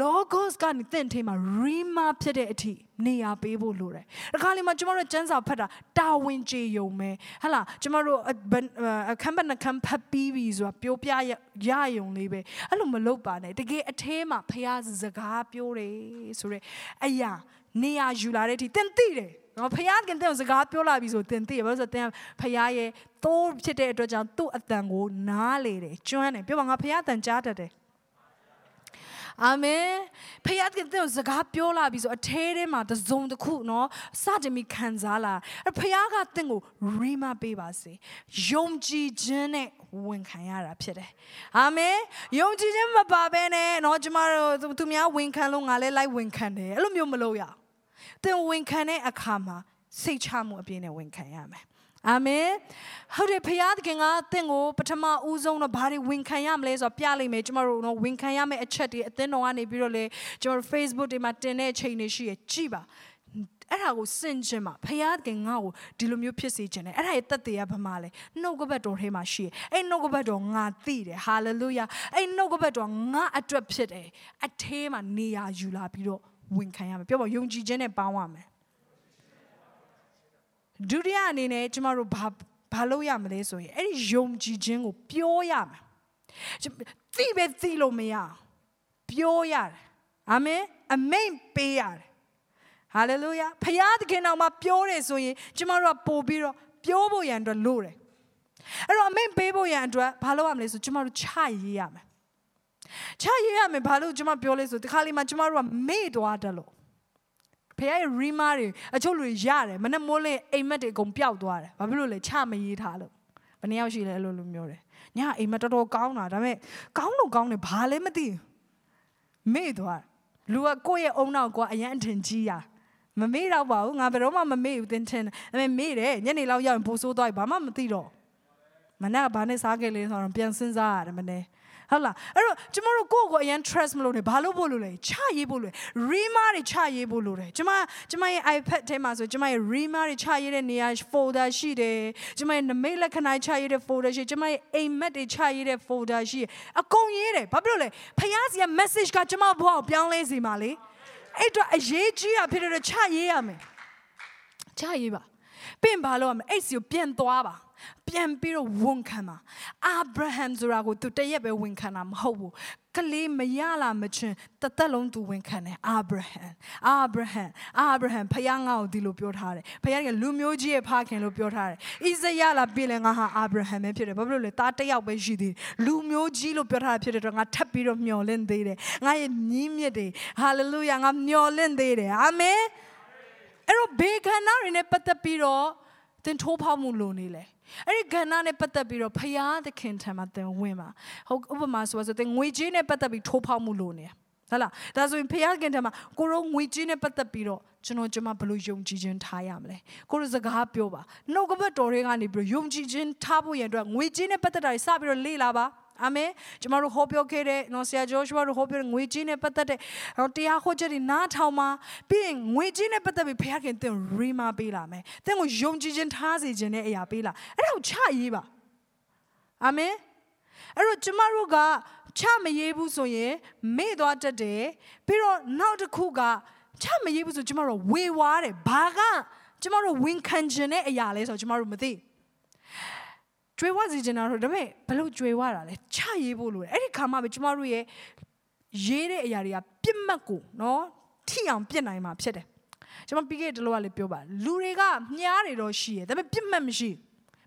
logos ကနေသင်ထဲမှာ rima ဖြစ်တဲ့အထိနေရာပေးဖို့လိုတယ်။ဒီခါလေးမှာကျမတို့ကျမ်းစာဖတ်တာတာဝန်ကျေယုံမယ်။ဟဟလားကျမတို့အခန်းပတ်နှခန်းဖတ်ပြီးပြီဆိုတာပြောပြရယုံလေးပဲ။အဲ့လိုမလုပ်ပါနဲ့။တကယ်အထဲမှာဖះစကားပြောတယ်ဆိုရက်အရာနေရာယူလာတဲ့အထိသင်သိတယ်။နော်ဖះကတဲ့စကားပြောလာပြီဆိုသင်သိရဘာလို့ဆိုတော့သင်ဖះရဲ့သိုးဖြစ်တဲ့အတွက်ကြောင့်သူ့အတန်ကိုနားလေတယ်ကျွမ်းတယ်ပြောပါငါဖះအတန်ကြားတတ်တယ်။ အာမင်ဖခင်ကတဲ့စကားပြောလာပြီဆိုအထဲထဲမှာတစုံတစ်ခုနော်စတင်ပြီးခံစားလာအဖခင်ကတင့်ကိုရီမပေးပါစေယုံကြည်ခြင်းနဲ့ဝင်ခံရတာဖြစ်တယ်အာမင်ယုံကြည်ခြင်းမပါဘဲနဲ့နော်ကျမတို့သူများဝင်ခံလို့ငါလည်းလိုက်ဝင်ခံတယ်အဲ့လိုမျိုးမလုပ်ရအောင်တင်ဝင်ခံတဲ့အခါမှာစိတ်ချမှုအပြည့်နဲ့ဝင်ခံရမယ် အာမင်ဟုတ်တယ်ဖခင်သခင်ကတင့်ကိုပထမဦးဆုံးတော့ဘာတွေဝန်ခံရမလဲဆိုတော့ပြလိုက်မယ်ကျမတို့တော့ဝန်ခံရမယ့်အချက်တွေအသင်းတော်ကနေပြီးတော့လေကျမတို့ Facebook တွေမှာတင်တဲ့အချိန်တွေရှိရကြည့်ပါအဲ့ဒါကိုစင်ကျင်မှာဖခင်ကငါ့ကိုဒီလိုမျိုးဖြစ်စေခြင်းနဲ့အဲ့ဒါရဲ့တက်တရားဘာမှလဲနှုတ်ကပတ်တော်ထဲမှာရှိတယ်အဲ့နှုတ်ကပတ်တော်ငါသိတယ်ဟာလေလုယာအဲ့နှုတ်ကပတ်တော်ငါအတွက်ဖြစ်တယ်အထဲမှာနေရာယူလာပြီးတော့ဝင်ခံရမယ်ပြောပါယုံကြည်ခြင်းနဲ့ပေါင်းရမယ် ဒုတိယအနေနဲ့ကျမတို့ဘာဘာလုပ်ရမလဲဆိုရင်အဲ့ဒီယုံကြည်ခြင်းကိုပြောရမယ်သိပဲသိလို့မရပြောရတယ်အာမင်အမိန်ပေးရတယ်ဟာလေလုယာဖခင်သခင်တော်မှာပြောတယ်ဆိုရင်ကျမတို့ကပို့ပြီးတော့ပြောဖို့ရန်အတွက်လိုတယ်အဲ့တော့အမိန်ပေးဖို့ရန်အတွက်ဘာလုပ်ရမလဲဆိုကျမတို့ချရေးရမယ်ချရေးရမယ်ဘာလို့ကျမပြောလဲဆိုဒီခါလေးမှာကျမတို့ကမေ့သွားတယ်လို့ ဖခင်ရဲ့ rima တွေအချို့လူရတယ်မနဲ့မိုးလင်းအိမ်မက်တွေအကုန်ပျောက်သွားတယ်ဘာဖြစ်လို့လဲချမရေးထားလို့ဘယ်နှယောက်ရှိလဲအဲ့လိုလိုမျိုးတယ်ညအိမ်မက်တော်တော်ကောင်းတာဒါပေမဲ့ကောင်းလို့ကောင်းတယ်ဘာလဲမသိမေ့သွားလူကကိုယ့်ရဲ့အုံနောက်ကအရန်အထင်ကြီးရမမေ့တော့ပါဘူးငါဘယ်တော့မှမမေ့ဘူးသင်ထင်ဒါပေမဲ့မေ့တယ်ညနေလောက်ရောက်ရင်ပိုဆိုးသွားပြီဘာမှမသိတော့မနေ့ကဘာနဲ့စားခဲ့လဲဆိုတော့ပြန်စဉ်းစားရတယ်မနေ့ ဟုတ်လားအဲ့တော့ကျမတို့ကိုယ့်ကိုအရင် trust မလုပ်နဲ့ဘာလို့ဖို့လို့လဲချရေးဖို့လို့ rima တွေချရေးဖို့လို့တယ်ကျမကျမရဲ့ iPad ထဲမှာဆိုကျမရဲ့ rima တွေချရေးတဲ့နေရာ folder ရှိတယ်ကျမရဲ့နမိတ်လက္ခဏာချရေးတဲ့ folder ရှိကျမရဲ့အိမ်မက်တွေချရေးတဲ့ folder ရှိအကုန်ရေးတယ်ဘာဖြစ်လို့လဲဖခင်စီက message ကကျမဘဝကိုပြောင်းလဲစေမှာလေအဲ့တော့အရေးကြီးတာဖြစ်တဲ့ချရေးရမယ်ချရေးပါပြင်ဘာလို့ရမလဲအဲ့စီကိုပြန်သွားပါ ပြန်ပြီးတော့ဝန်ခံပါအာဗြဟံဆိုတာကိုသူတရက်ပဲဝန်ခံတာမဟုတ်ဘူးကလေးမရလာမချင်းတသက်လုံးသူဝန်ခံတယ်အာဗြဟံအာဗြဟံအာဗြဟံဖခင်ငါ့ကိုဒီလိုပြောထားတယ်ဖခင်ကလူမျိုးကြီးရဲ့ဖခင်လို့ပြောထားတယ်ဣဇယလာပြည်လဲငါဟာအာဗြဟံပဲဖြစ်တယ်ဘာဖြစ်လို့လဲသားတစ်ယောက်ပဲရှိသေးတယ်လူမျိုးကြီးလို့ပြောထားတာဖြစ်တဲ့တော့ငါထပ်ပြီးတော့မျှော်လင့်သေးတယ်ငါရဲ့ညီးမြစ်တွေဟာလေလုယာငါမျှော်လင့်သေးတယ်အာမင်အဲ့တော့ဘေခန္ဓာတွေနဲ့ပတ်သက်ပြီးတော့သင်ထိုးဖောက်မှုလိုနေလေ အဲ့ဒီကဏ္ဍနဲ့ပတ်သက်ပြီးတော့ဖရာသခင်ထံမှာသင်ဝင်ပါဟုတ်ဥပမာဆိုဆိုသင်ငွေကြေးနဲ့ပတ်သက်ပြီးထိုးဖောက်မှုလိုနေဟုတ်လားဒါဆိုရင်ဖရာသခင်ထံမှာကိုရောငွေကြေးနဲ့ပတ်သက်ပြီးတော့ကျွန်တော်ကျွန်မဘယ်လိုယုံကြည်ခြင်းထားရမလဲကိုရောစကားပြောပါနှုတ်ကပတ်တော်တွေကနေပြီးတော့ယုံကြည်ခြင်းထားဖို့ရန်အတွက်ငွေကြေးနဲ့ပတ်သက်တာတွေစပြီးတော့လေ့လာပါ အာမင်ကျမတို့ဟောပြောခဲ့တဲ့နော်ဆရာဂျောရှုအာတို့ဟောပြောတဲ့ငွေကြေးနဲ့ပတ်သက်တဲ့တရားဟောချက်တွေနားထောင်မှာပြီးရင်ငွေကြေးနဲ့ပတ်သက်ပြီးဖခင်သင်ရီမာပေးလာမယ်သင်ကိုယုံကြည်ခြင်းထားစေခြင်းတဲ့အရာပေးလာအဲ့ဒါကိုချရေးပါအာမင်အဲ့တော့ကျမတို့ကချမရေးဘူးဆိုရင်မေ့သွားတတ်တယ်ပြီးတော့နောက်တစ်ခုကချမရေးဘူးဆိုကျမတို့ဝေဝါးတယ်ဘာကကျမတို့ဝန်ခံခြင်းတဲ့အရာလဲဆိုတော့ကျမတို့မသိဘူး ကြွေဝစီချင်တာတော့ဒါပေမဲ့ဘလို့ကြွေဝတာလဲချရေးဖို့လိုတယ်အဲ့ဒီခါမှပဲကျမတို့ရဲ့ရေးတဲ့အရာတွေကပြစ်မှတ်ကိုနော်ထိအောင်ပြစ်နိုင်မှာဖြစ်တယ်ကျွန်မပြီးခဲ့တဲ့လောကလေးပြောပါလူတွေကမြားတွေတော့ရှိတယ်ဒါပေမဲ့ပြစ်မှတ်မရှိ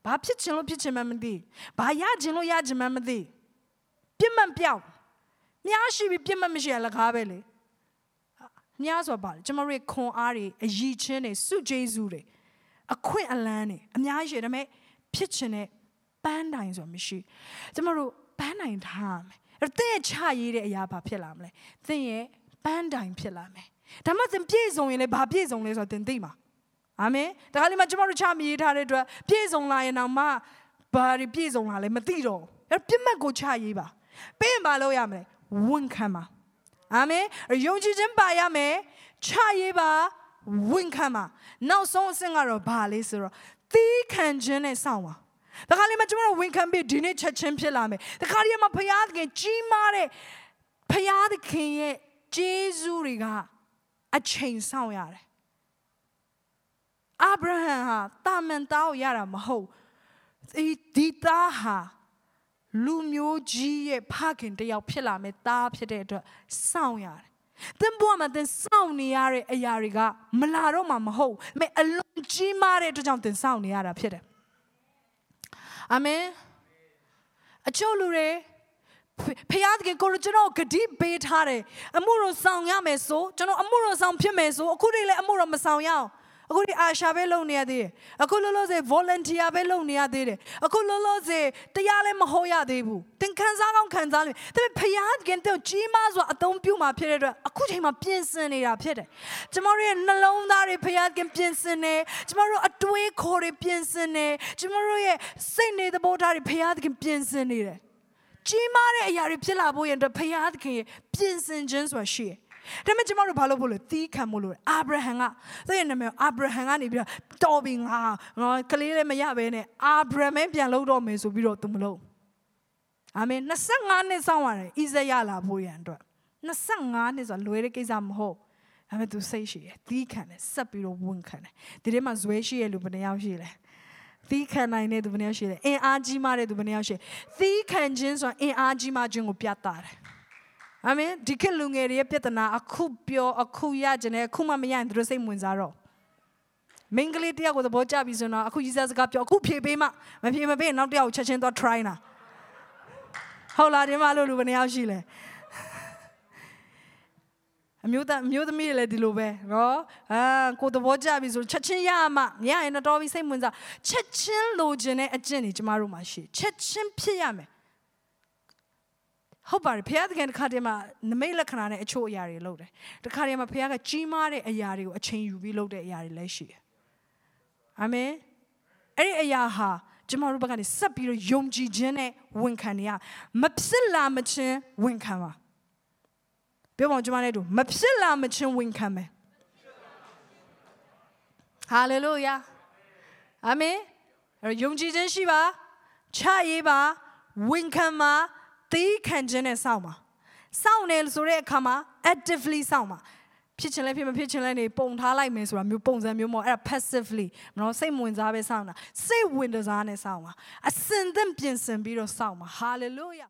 ဘာဖြစ်ချင်လို့ဖြစ်ချင်မှမသိဘာရချင်လို့ရချင်မှမသိပြစ်မှတ်ပြောင်းမြားရှိပြီးပြစ်မှတ်မရှိရလကားပဲလေမြားဆိုပါလေကျွန်မတို့ရဲ့ခွန်အားတွေအယီချင်းတွေစုကျေးဇူးတွေအခွင့်အလန်းတွေအများကြီးရှိတယ်ဒါပေမဲ့ဖြစ်ချင်တဲ့ ပန်းတိုင်ဆိုတာမရှိကျမတို့ပန်းတိုင်ထားရမယ်အဲ့တော့သင်ရဲ့ချရေးတဲ့အရာဘာဖြစ်လာမလဲသင်ရဲ့ပန်းတိုင်ဖြစ်လာမယ်ဒါမှသင်ပြည့်စုံရင်လည်းဘာပြည့်စုံလဲဆိုတော့သင်သိမှာအာမင်ဒါကလေးမှကျမတို့ချမရေးထားတဲ့အတွက်ပြည့်စုံလာရင်တော့မှဘာတွေပြည့်စုံလာလဲမသိတော့အဲ့ပြစ်မှတ်ကိုချရေးပါပြီးရင်ဘာလုပ်ရမလဲဝန်ခံပါအာမင်ယုံကြည်ခြင်းပါရမယ်ချရေးပါဝန်ခံပါနောက်ဆုံးအဆင့်ကတော့ဘာလဲဆိုတော့သီးခံခြင်းနဲ့စောင့်ပါ တခါလေမှကျွန်တော်ဝန်ခံပြီးဒီနေ့ချက်ချင်းဖြစ်လာမယ်တခါလေမှဖယားသခင်ကြီးမားတဲ့ဖယားသခင်ရဲ့ဂျေဇုတွေကအချိန်ဆောင်ရတယ်အာဗြဟံဟာတာမန်သားကိုရတာမဟုတ်ဒီဒီသားဟာလူမျိုးကြီးရဲ့ဖခင်တယောက်ဖြစ်လာမယ်သားဖြစ်တဲ့အတွက်စောင့်ရတယ်သင်ဘဝမှာသင်စောင့်နေရတဲ့အရာတွေကမလာတော့မှမဟုတ်မဲအလွန်ကြီးမားတဲ့အတွက်ကြောင့်သင်စောင့်နေရတာဖြစ်တယ် အာမင်အချို့လူတွေဖခင်တကယ်ကိုကျွန်တော်ဂတိပေးထားတယ်အမှုတော်ဆောင်ရမယ်ဆိုကျွန်တော်အမှုတော်ဆောင်ဖြစ်မယ်ဆိုအခုတွေလည်းအမှုတော်မဆောင်ရအောင် အခုဒီအာရှာပဲလုပ်နေရသေးတယ်အခုလောလောဆယ် volunteer ပဲလုပ်နေရသေးတယ်အခုလောလောဆယ်တရားလည်းမဟောရသေးဘူးသင်ခံစားကောင်းခံစားလိမ့်ဒါပေမဲ့ဖခင်တို့ကြီးမားစွာအသုံးပြုမှာဖြစ်တဲ့အတွက်အခုချိန်မှာပြင်ဆင်နေတာဖြစ်တယ်ကျမတို့ရဲ့နှလုံးသားတွေဖခင်ပြင်ဆင်နေကျမတို့အတွေးခေါ်တွေပြင်ဆင်နေကျမတို့ရဲ့စိတ်နေသဘောထားတွေဖခင်ပြင်ဆင်နေတယ်ကြီးမားတဲ့အရာတွေဖြစ်လာဖို့ရတဲ့ဖခင်ရဲ့ပြင်ဆင်ခြင်းဆိုတာရှိတယ် ဒါပေမဲ့ကျမတို့ဘာလို့ဖို့လဲသီးခံမို့လို့အာဗြဟံကသူ့ရဲ့နာမည်အာဗြဟံကနေပြီးတော့တော်ပြီငါငါကလေးလည်းမရဘဲနဲ့အာဗြဟံပြန်လုပ်တော့မယ်ဆိုပြီးတော့သူမလုပ်အာမင်25နှစ်စောင့်ရတယ်ဣဇယလာဖို့ရန်အတွက်25နှစ်ဆိုတာလွယ်တဲ့ကိစ္စမဟုတ်ဒါပေမဲ့ तू စိတ်ရှိတယ်သီးခံတယ်ဆက်ပြီးတော့ဝန်ခံတယ်ဒီထဲမှာဇွဲရှိရလူဘယ်နှယောက်ရှိလဲသီးခံနိုင်တဲ့သူဘယ်နှယောက်ရှိလဲအင်အားကြီးမားတဲ့သူဘယ်နှယောက်ရှိလဲသီးခံခြင်းဆိုတာအင်အားကြီးမားခြင်းကိုပြသတယ် အာမင်ဒီခေတ်လူငယ်တွေရဲ့ပြဿနာအခုပြောအခုရကြတယ်အခုမှမရရင်သူတို့စိတ်ဝင်စားတော့မင်္ဂလိတယောက်ကိုသဘောကျပြီဆိုတော့အခုကြီးစားစကားပြောအခုဖြေပေးမှမဖြေမပေးနောက်တစ်ယောက်ချက်ချင်းသွား try နာဟုတ်လားဒီမှာလို့လူဘယ်နှယောက်ရှိလဲအမျိုးသားအမျိုးသမီးတွေလည်းဒီလိုပဲနော်အာကိုသဘောကျပြီဆိုချက်ချင်းရမှမရရင်တော့တော်ပြီစိတ်ဝင်စားချက်ချင်းလိုချင်တဲ့အကျင့်တွေကျမတို့မှာရှိချက်ချင်းဖြစ်ရမယ် ဟုတ်ပါတယ်ဖခင်တခင်တစ်ခါတည်းမှာနမိတ်လက္ခဏာနဲ့အချို့အရာတွေလုပ်တယ်တစ်ခါတည်းမှာဖခင်ကကြီးမားတဲ့အရာတွေကိုအချိန်ယူပြီးလုပ်တဲ့အရာတွေလည်းရှိတယ်အာမင်အဲ့ဒီအရာဟာကျမတို့ဘက်ကနေဆက်ပြီးတော့ယုံကြည်ခြင်းနဲ့ဝန်ခံနေရမဖြစ်လာမချင်းဝန်ခံပါပြောပါဦးကျမနဲ့တူမဖြစ်လာမချင်းဝန်ခံမယ်ဟာလေလုယာအာမင်အဲ့တော့ယုံကြည်ခြင်းရှိပါချရေးပါဝန်ခံပါ သီးခံခြင်းနဲ့စောင့်ပါစောင့်နေဆိုတဲ့အခါမှာ actively စောင့်ပါဖြစ်ချင်လဲဖြစ်မဖြစ်ချင်လဲနေပုံထားလိုက်မယ်ဆိုတာမျိုးပုံစံမျိုးမဟုတ်အဲ့ဒါ passively မနော်စိတ်ဝင်စားပဲစောင့်တာစိတ်ဝင်စားနဲ့စောင့်ပါအစင်သင့်ပြင်ဆင်ပြီးတော့စောင့်ပါ hallelujah